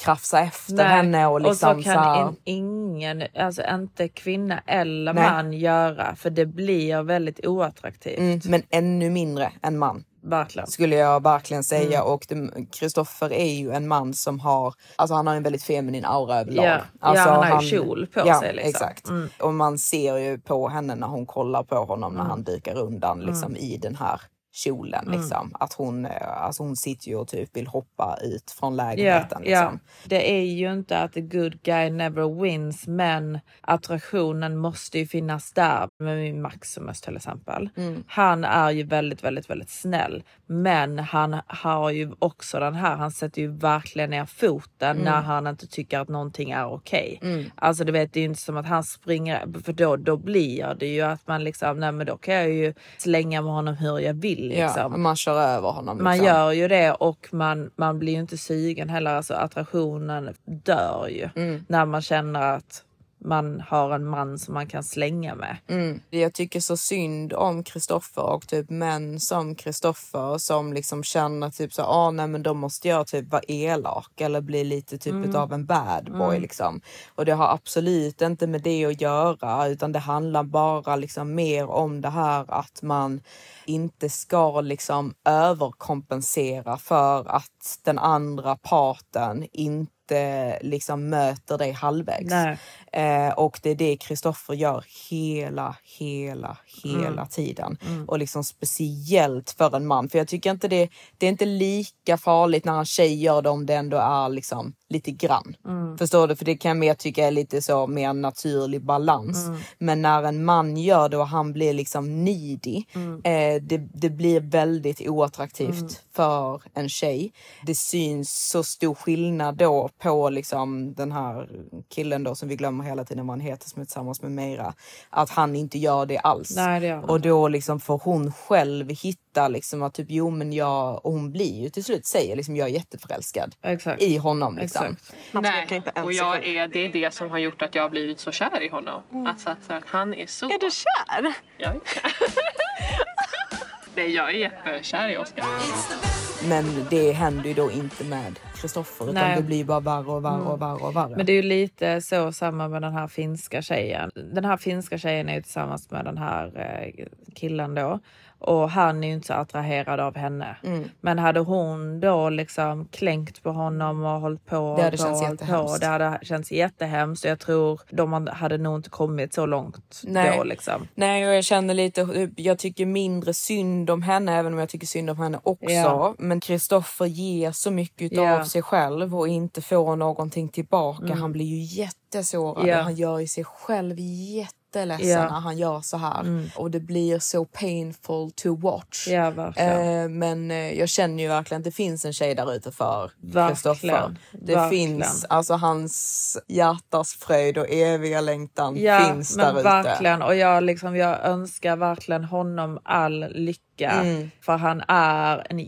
krafsa efter Nej. henne och liksom och så så kan här, in, ingen, alltså inte kvinna eller Nej. man göra för det blir väldigt oattraktivt. mm, men ännu mindre än man. Verkligen. Skulle jag verkligen säga. Mm. Och Kristoffer är ju en man som har, alltså han har en väldigt feminin aura överlag. Ja. Ja, Alltså han har ju kjol på ja, sig, liksom. Exakt. Mm. Och man ser ju på henne när hon kollar på honom när Mm. han dykar undan liksom, Mm. i den här kjolen. Mm. Liksom. Att hon, eh, alltså hon sitter ju och typ vill hoppa ut från lägenheten. ja. Liksom. Det är ju inte att the good guy never wins men attraktionen måste ju finnas där. Med Maximus till exempel. Mm. Han är ju väldigt, väldigt, väldigt snäll. Men han har ju också den här, han sätter ju verkligen ner foten Mm. när han inte tycker att någonting är okej. Mm. Alltså du vet, det är ju inte som att han springer, för då, då blir det ju att man liksom, nej men då kan jag ju slänga med honom hur jag vill. Liksom. Ja, man kör över honom. Man liksom. gör ju det och man, man blir ju inte sugen heller. Alltså attraktionen dör ju Mm. när man känner att man har en man som man kan slänga med. Mm. Jag tycker så synd om Kristoffer och typ män som Kristoffer som liksom känner typ så ah, nej men då måste jag typ vara elak eller bli lite typ Mm. av en bad boy Mm. liksom. Och det har absolut inte med det att göra utan det handlar bara liksom mer om det här att man inte ska liksom överkompensera för att den andra parten inte liksom möter dig halvvägs. Eh, och det är det Kristoffer gör hela, hela, hela Mm. tiden. Mm. Och liksom speciellt för en man. För jag tycker inte det, det är inte lika farligt när en tjej gör det om det ändå är liksom lite grann. Mm. Förstår du? För det kan jag mer tycka är lite så mer naturlig balans. Mm. Men när en man gör det och han blir liksom needy, Mm. eh, det, det blir väldigt oattraktivt Mm. för en tjej. Det syns så stor skillnad då på liksom den här killen då som vi glömmer hela tiden vad han heter som är tillsammans med Meira. Att han inte gör det alls. Nej, det gör och då liksom får hon själv hitta liksom att typ jo men jag, och hon blir ju till slut säger liksom jag är jätteförälskad Exakt. i honom liksom. Nej, och jag är, det är det som har gjort att jag har blivit så kär i honom. Alltså att, att han är så... Är du kär? Jag är kär. Nej, jag är jättekär i Oscar. Men det händer ju då inte med Kristoffer utan Nej. det blir bara värre och värre och Mm. värre och värre. Men det är ju lite så samma med den här finska tjejen. Den här finska tjejen är ju tillsammans med den här eh, killen då. Och han är ju inte så attraherad av henne. Mm. Men hade hon då liksom klänkt på honom och hållit på Det hade på, känts och jättehemskt. På, det hade känts jättehemskt. Och jag tror de hade nog inte kommit så långt Nej. då liksom. Nej, och jag känner lite, jag tycker mindre synd om henne, även om jag tycker synd om henne också. Ja. Men Kristoffer ger så mycket Ja. av sig själv och inte får någonting tillbaka. Mm. Han blir ju jättesårad och han gör ju sig själv jätteledsen Ja. när han gör så här. Mm. Och det blir så painful to watch. Ja. Eh, men eh, jag känner ju verkligen att det finns en tjej där ute för. Kristoffer. Det Verkligen. finns, alltså hans hjärtas fröjd och eviga längtan Ja, finns där ute. verkligen. Och jag, liksom, jag önskar verkligen honom all lycka. Mm. För han är en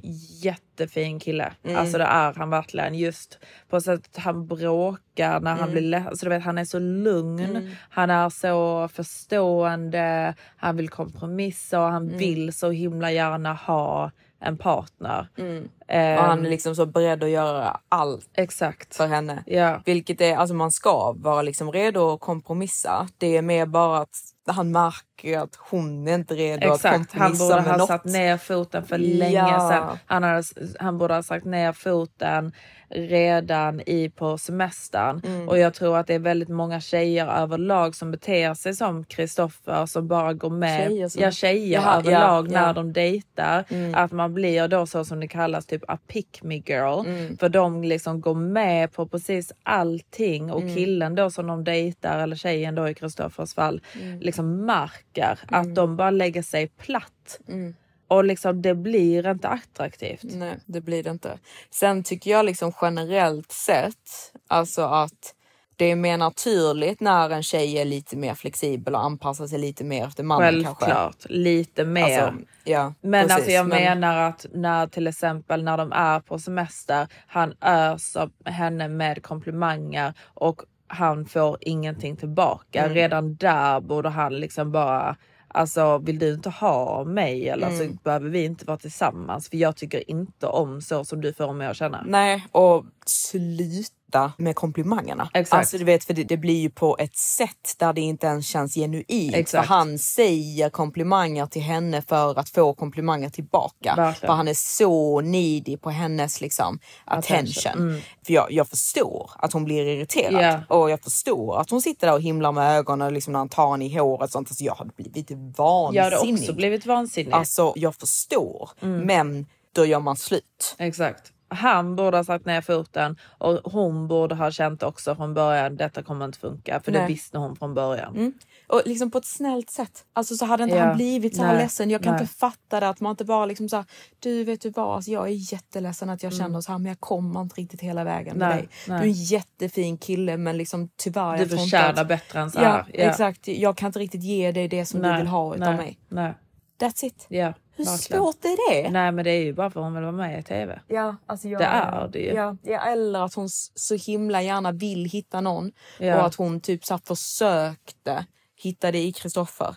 jättefin kille. Mm. Alltså det är han verkligen. Just på sättet han bråkar när han Mm. blir ledsen. Alltså, du vet, han är så lugn. Mm. Han är så förstående. Han vill kompromissa och han Mm. vill så himla gärna ha en partner. Mm. Ehm, och han är liksom så beredd att göra allt Exakt. för henne. Ja. Vilket är, alltså man ska vara liksom redo att kompromissa. Det är mer bara att han märker att hon är inte redo att Exakt, han kompromissa borde med ha något. satt ner foten för Ja. länge sedan. Han, hade, han borde ha sagt ner foten redan i på semestern. Mm. Och jag tror att det är väldigt många tjejer överlag som beter sig som Kristoffer som bara går med. Tjejer som- Ja, tjejer Jaha, överlag ja, ja. när de dejtar. Mm. Att man blir då så som det kallas typ a pick me girl. Mm. För de liksom går med på precis allting och Mm. killen då som de dejtar eller tjejen då i Kristoffers fall Mm. liksom märker att de bara lägger sig platt. Mm. Och liksom det blir inte attraktivt. Nej, det blir det inte. Sen tycker jag liksom generellt sett, alltså att det är mer naturligt när en tjej är lite mer flexibel och anpassar sig lite mer efter mannen kanske. Självklart, lite mer. Alltså, ja, men precis, alltså jag men- menar att när till exempel när de är på semester, han öser henne med komplimanger och han får ingenting tillbaka. Mm. Redan där borde han liksom bara Alltså vill du inte ha mig eller Mm. så behöver vi inte vara tillsammans för jag tycker inte om så som du får mig att känna. Nej, och sluta med komplimangerna. Exakt. Alltså du vet, för det, det blir ju på ett sätt där det inte ens känns genuint. Exakt. För han säger komplimanger till henne för att få komplimanger tillbaka. Verkligen. För han är så needy på hennes liksom attention. Mm. För jag, jag förstår att hon blir irriterad. Ja. Och jag förstår att hon sitter där och himlar med ögonen liksom när han tar henne i håret. och Sånt. Alltså, jag hade blivit vansinnig. Jag hade också blivit vansinnig. Alltså jag förstår. Mm. Men då gör man slut. Exakt. Han borde ha satt ner foten och hon borde ha känt också från början detta kommer inte funka. För det Nej. visste hon från början. Mm. Och liksom på ett snällt sätt. Alltså så hade inte Ja. han blivit så här Nej. ledsen. Jag kan Nej. inte fatta det. Att man inte bara liksom så här, du vet du vad, alltså, jag är jätteledsen att jag Mm. känner så här men jag kommer inte riktigt hela vägen med dig. Du är en jättefin kille men liksom tyvärr. Du förtjänar att- bättre än så ja, här. Ja. exakt. Jag kan inte riktigt ge dig det som du vill ha utav mig. Nej. That's it. Ja, Hur verkligen. svårt är det? Nej men det är ju bara för att hon vill vara med i tv. Ja, alltså jag, Det är det ju. Ja, ja, eller att hon så himla gärna vill hitta någon. Ja. Och att hon typ så försökte hitta det i Kristoffer.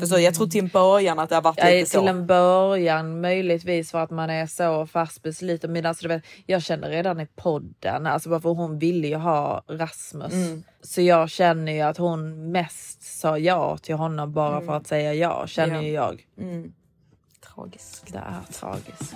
För så, jag tror till en början att det har varit Ja, lite till så. en början möjligtvis för att man är så fast besluten. Men alltså, vet, jag känner redan i podden, alltså bara för hon ville ju ha Rasmus. Mm. Så jag känner ju att hon mest sa ja till honom bara Mm. för att säga ja, känner Ja. ju jag. Mm. Tragiskt. Det är tragiskt.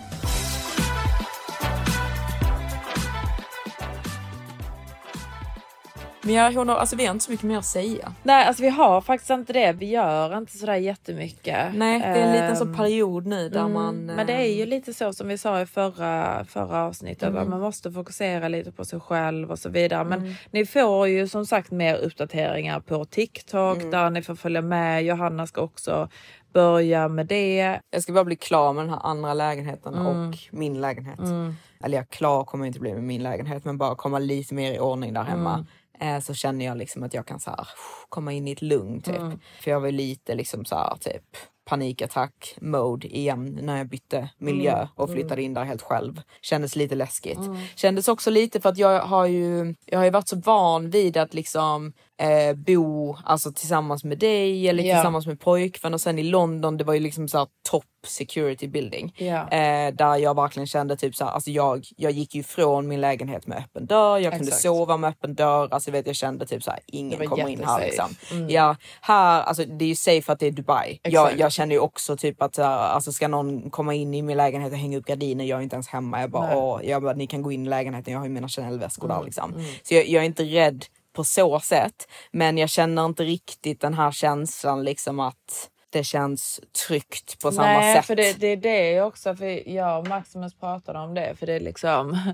Men jag, hon har, alltså, vi har inte så mycket mer att säga. Nej, alltså vi har faktiskt inte det. Vi gör inte sådär jättemycket. Nej, det är en liten så Ehm, period nu där mm, man... Men det är ju lite så som vi sa i förra, förra avsnittet. Mm. Att man måste fokusera lite på sig själv och så vidare. Men Mm. ni får ju som sagt mer uppdateringar på TikTok Mm. där ni får följa med. Johanna ska också börja med det. Jag ska bara bli klar med den här andra lägenheten Mm. och min lägenhet. Mm. Eller jag klar kommer jag inte bli med min lägenhet men bara komma lite mer i ordning där hemma. Mm. Eh, så känner jag liksom att jag kan så här, komma in i ett lugn typ. Mm. För jag var lite liksom så här typ panikattack mode igen när jag bytte miljö Mm. och flyttade in där helt själv. Kändes lite läskigt. Mm. Kändes också lite för att jag har ju, jag har ju varit så van vid att liksom eh, bo alltså, tillsammans med dig eller Ja. tillsammans med pojkvän och sen i London det var ju liksom så här top security building. Ja. Eh, där jag verkligen kände typ så här, alltså jag, jag gick ju ifrån min lägenhet med öppen dörr, jag kunde Exakt. sova med öppen dörr, alltså vet jag kände typ så här, ingen kommer in här liksom. Mm. Ja, här, alltså det är ju safe att det är Dubai. Jag, Exakt. jag känner ju också typ att alltså ska någon komma in i min lägenhet och hänga upp gardiner, jag är inte ens hemma. Jag bara, åh, jag bara ni kan gå in i lägenheten, jag har ju mina Chanel-väskor där Mm, liksom. mm. Så jag, jag är inte rädd på så sätt, men jag känner inte riktigt den här känslan liksom att det känns tryggt på samma Nej, sätt. för det, det är det också. För jag och Maximus pratade om det. För det är liksom...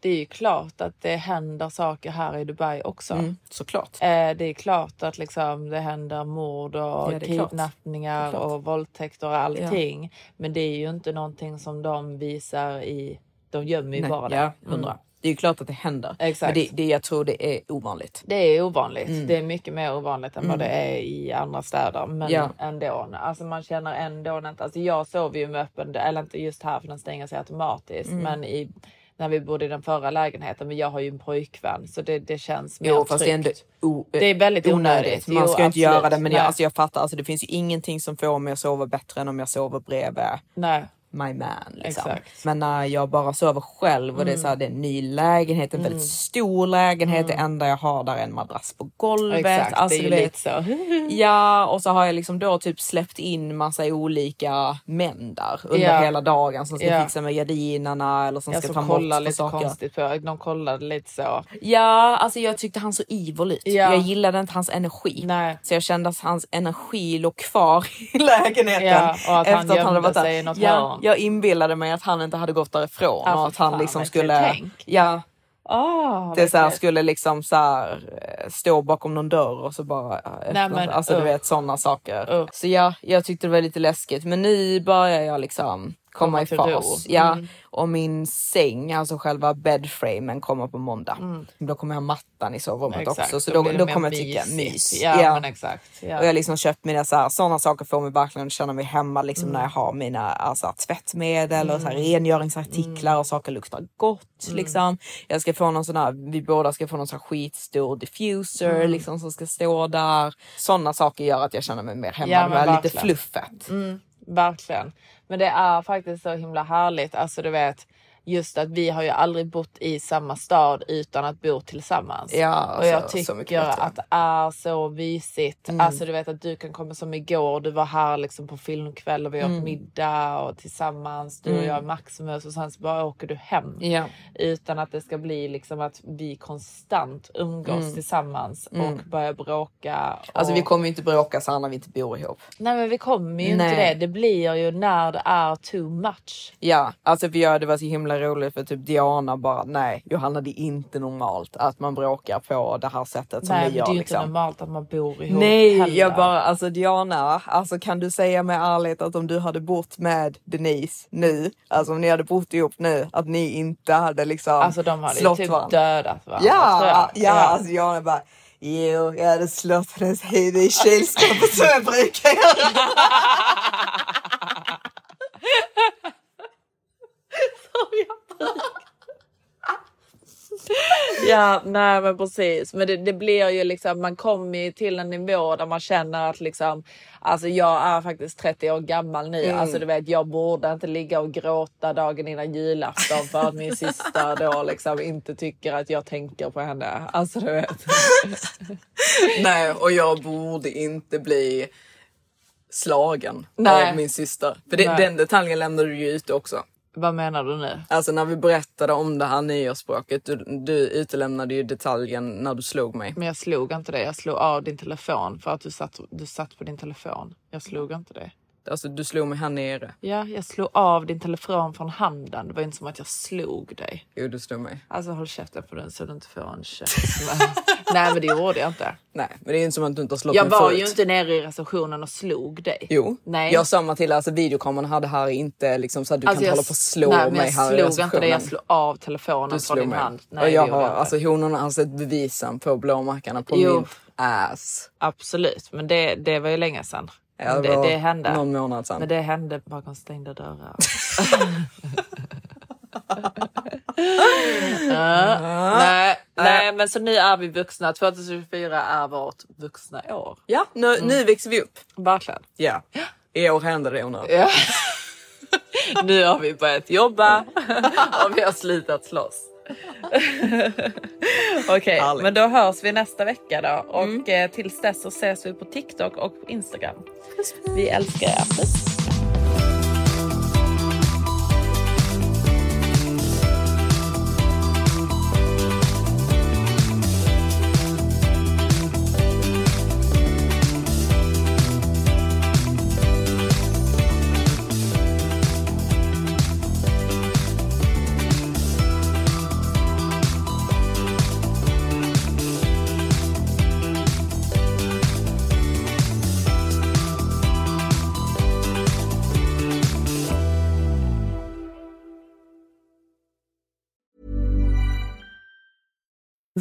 Det är ju klart att det händer saker här i Dubai också. Mm, såklart. Eh, det är klart att liksom det händer mord och Ja, kidnappningar och våldtäkter och allting. Men det är ju inte någonting som de visar i... De gömmer ju Nej, bara det. ja, Mm. Det är ju klart att det händer. Exakt. Men det, det, jag tror det är ovanligt. Det är ovanligt. Mm. Det är mycket mer ovanligt än vad det är i andra städer. Men Ja. ändå. Alltså man känner ändå inte... Alltså jag sover ju med öppen eller inte just här för den stänger sig automatiskt. Mm. Men i, när vi bodde i den förra lägenheten. Men jag har ju en pojkvän så det, det känns mer Jo, fast det är tryggt. o- Det är väldigt onödigt. Man ska Jo, inte göra absolut. det, men jag, alltså, jag fattar. Alltså, det finns ju ingenting som får mig att sova bättre än om jag sover bredvid Nej. My man. Liksom. Exakt. Men när jag bara sover själv och det är Mm. så här, det är en ny lägenhet, en väldigt stor lägenhet. Det enda jag har där är en madrass på golvet. Exakt, Alltså, det är du ju lite så. Ja, och så har jag liksom då typ släppt in massa olika män där under Ja. hela dagen som ska Ja. fixa med gardinerna eller som Jag ska som ta på lite saker. konstigt på. De kollade lite så. Ja, alltså jag tyckte han så evil ut. Ja. Jag gillade inte hans energi. Nej. Så jag kände att hans energi låg kvar i lägenheten. Ja, och att han efter gömde varit där. sig i något ja, hörn. Jag inbillade mig att han inte hade gått därifrån Ja, och att han liksom skulle... Ja, Oh, det så här, skulle liksom så här, eh, stå bakom någon dörr och så bara... eh, Nej, men, alltså du usch. vet sådana saker. Så ja, jag tyckte det var lite läskigt. Men nu börjar jag liksom komma, i fas. Ja, Mm. och min säng, alltså själva bedframen kommer på måndag. Mm. Då kommer jag ha mattan i sovrummet Exakt, också. Så då då, då mer kommer jag tycka mys. Ja, men exakt. Ja. Och jag har liksom köpt mina sådana saker får mig verkligen att känna mig hemma liksom Mm. när jag har mina alltså, tvättmedel och så här, Mm. rengöringsartiklar och saker luktar gott. Mm. Liksom. Jag ska få någon sån här, vi båda ska få någon sån här skitstor diffuser Mm. liksom, som ska stå där. Sådana saker gör att jag känner mig mer hemma. Ja, det är lite fluffet. Mm, verkligen. Men det är faktiskt så himla härligt. Alltså du vet, just att vi har ju aldrig bott i samma stad utan att bo tillsammans. Ja, och jag tycker att det är så mysigt. Mm. Alltså du vet att du kan komma som igår. Du var här liksom på filmkväll och vi åt Mm. middag och tillsammans. Du och Mm. jag Maximus och sen så bara åker du hem. Ja. Utan att det ska bli liksom att vi konstant umgås Mm. tillsammans Mm. och börjar bråka. Alltså och... vi kommer ju inte bråka så när vi inte bor ihop. Nej men vi kommer ju Nej. inte det. Det blir ju när det är too much. Ja, alltså för jag, det var så himla roligt för typ Diana bara nej Johanna det är inte normalt att man bråkar på det här sättet som Nej vi gör. det är liksom. inte normalt att man bor ihop Nej, heller. jag bara alltså Diana, alltså kan du säga med ärlighet att om du hade bott med Denise nu, alltså om ni hade bott ihop nu, att ni inte hade liksom Alltså de hade ju typ varandra? dödat varandra. Ja, tror jag. ja, alltså Diana bara Jo, jag hade slått hennes huvud i kylskåpet som jag brukar göra. Ja, nej men precis. Men det, det blir ju liksom, man kommer till en nivå där man känner att liksom, alltså jag är faktiskt 30 år gammal nu. Mm. Alltså du vet, jag borde inte ligga och gråta dagen innan julafton för att min syster då liksom inte tycker att jag tänker på henne. Alltså du vet. Nej, och jag borde inte bli slagen Nej. av min syster. För det, den detaljen lämnade du ju ute också. Vad menar du nu? Alltså när vi berättade om det här nyårsspråket, du, du utelämnade ju detaljen när du slog mig. Men jag slog inte det. Jag slog av din telefon för att du satt, du satt på din telefon. Jag slog inte det. Alltså du slog mig här nere. Ja, jag slog av din telefon från handen. Det var inte som att jag slog dig. Jo, du slog mig. Alltså håll käften på den så du inte får en käft. Nej, men det gjorde jag inte. Nej, men det är inte som att du inte har slått Jag mig var förut. ju inte nere i receptionen och slog dig. Jo, Nej. jag sa Matilda, alltså videokameran hade här inte liksom så att du Alltså, kan jag hålla på och slå nej, mig jag här i slog inte receptionen. dig. Jag slog av telefonen från din mig. hand. och jag har, inte. alltså honorna har sett bevisen på blåmärkarna på Jo. min ass. Absolut, men det, det var ju länge sedan. Ja, det det, det hände. någon månad sedan. Men det hände bakom stängda dörrar. Ja, nej, nej, men så nu är vi vuxna. 2024 är vårt vuxna år. Ja, nu, nu växer vi upp. Verkligen. Ja. I år händer det nu. Ja. nu har vi börjat jobba och vi har slutat slåss. Okej, Härligt. men då hörs vi nästa vecka då och eh, tills dess så ses vi på TikTok och Instagram. Vi älskar er. Puss.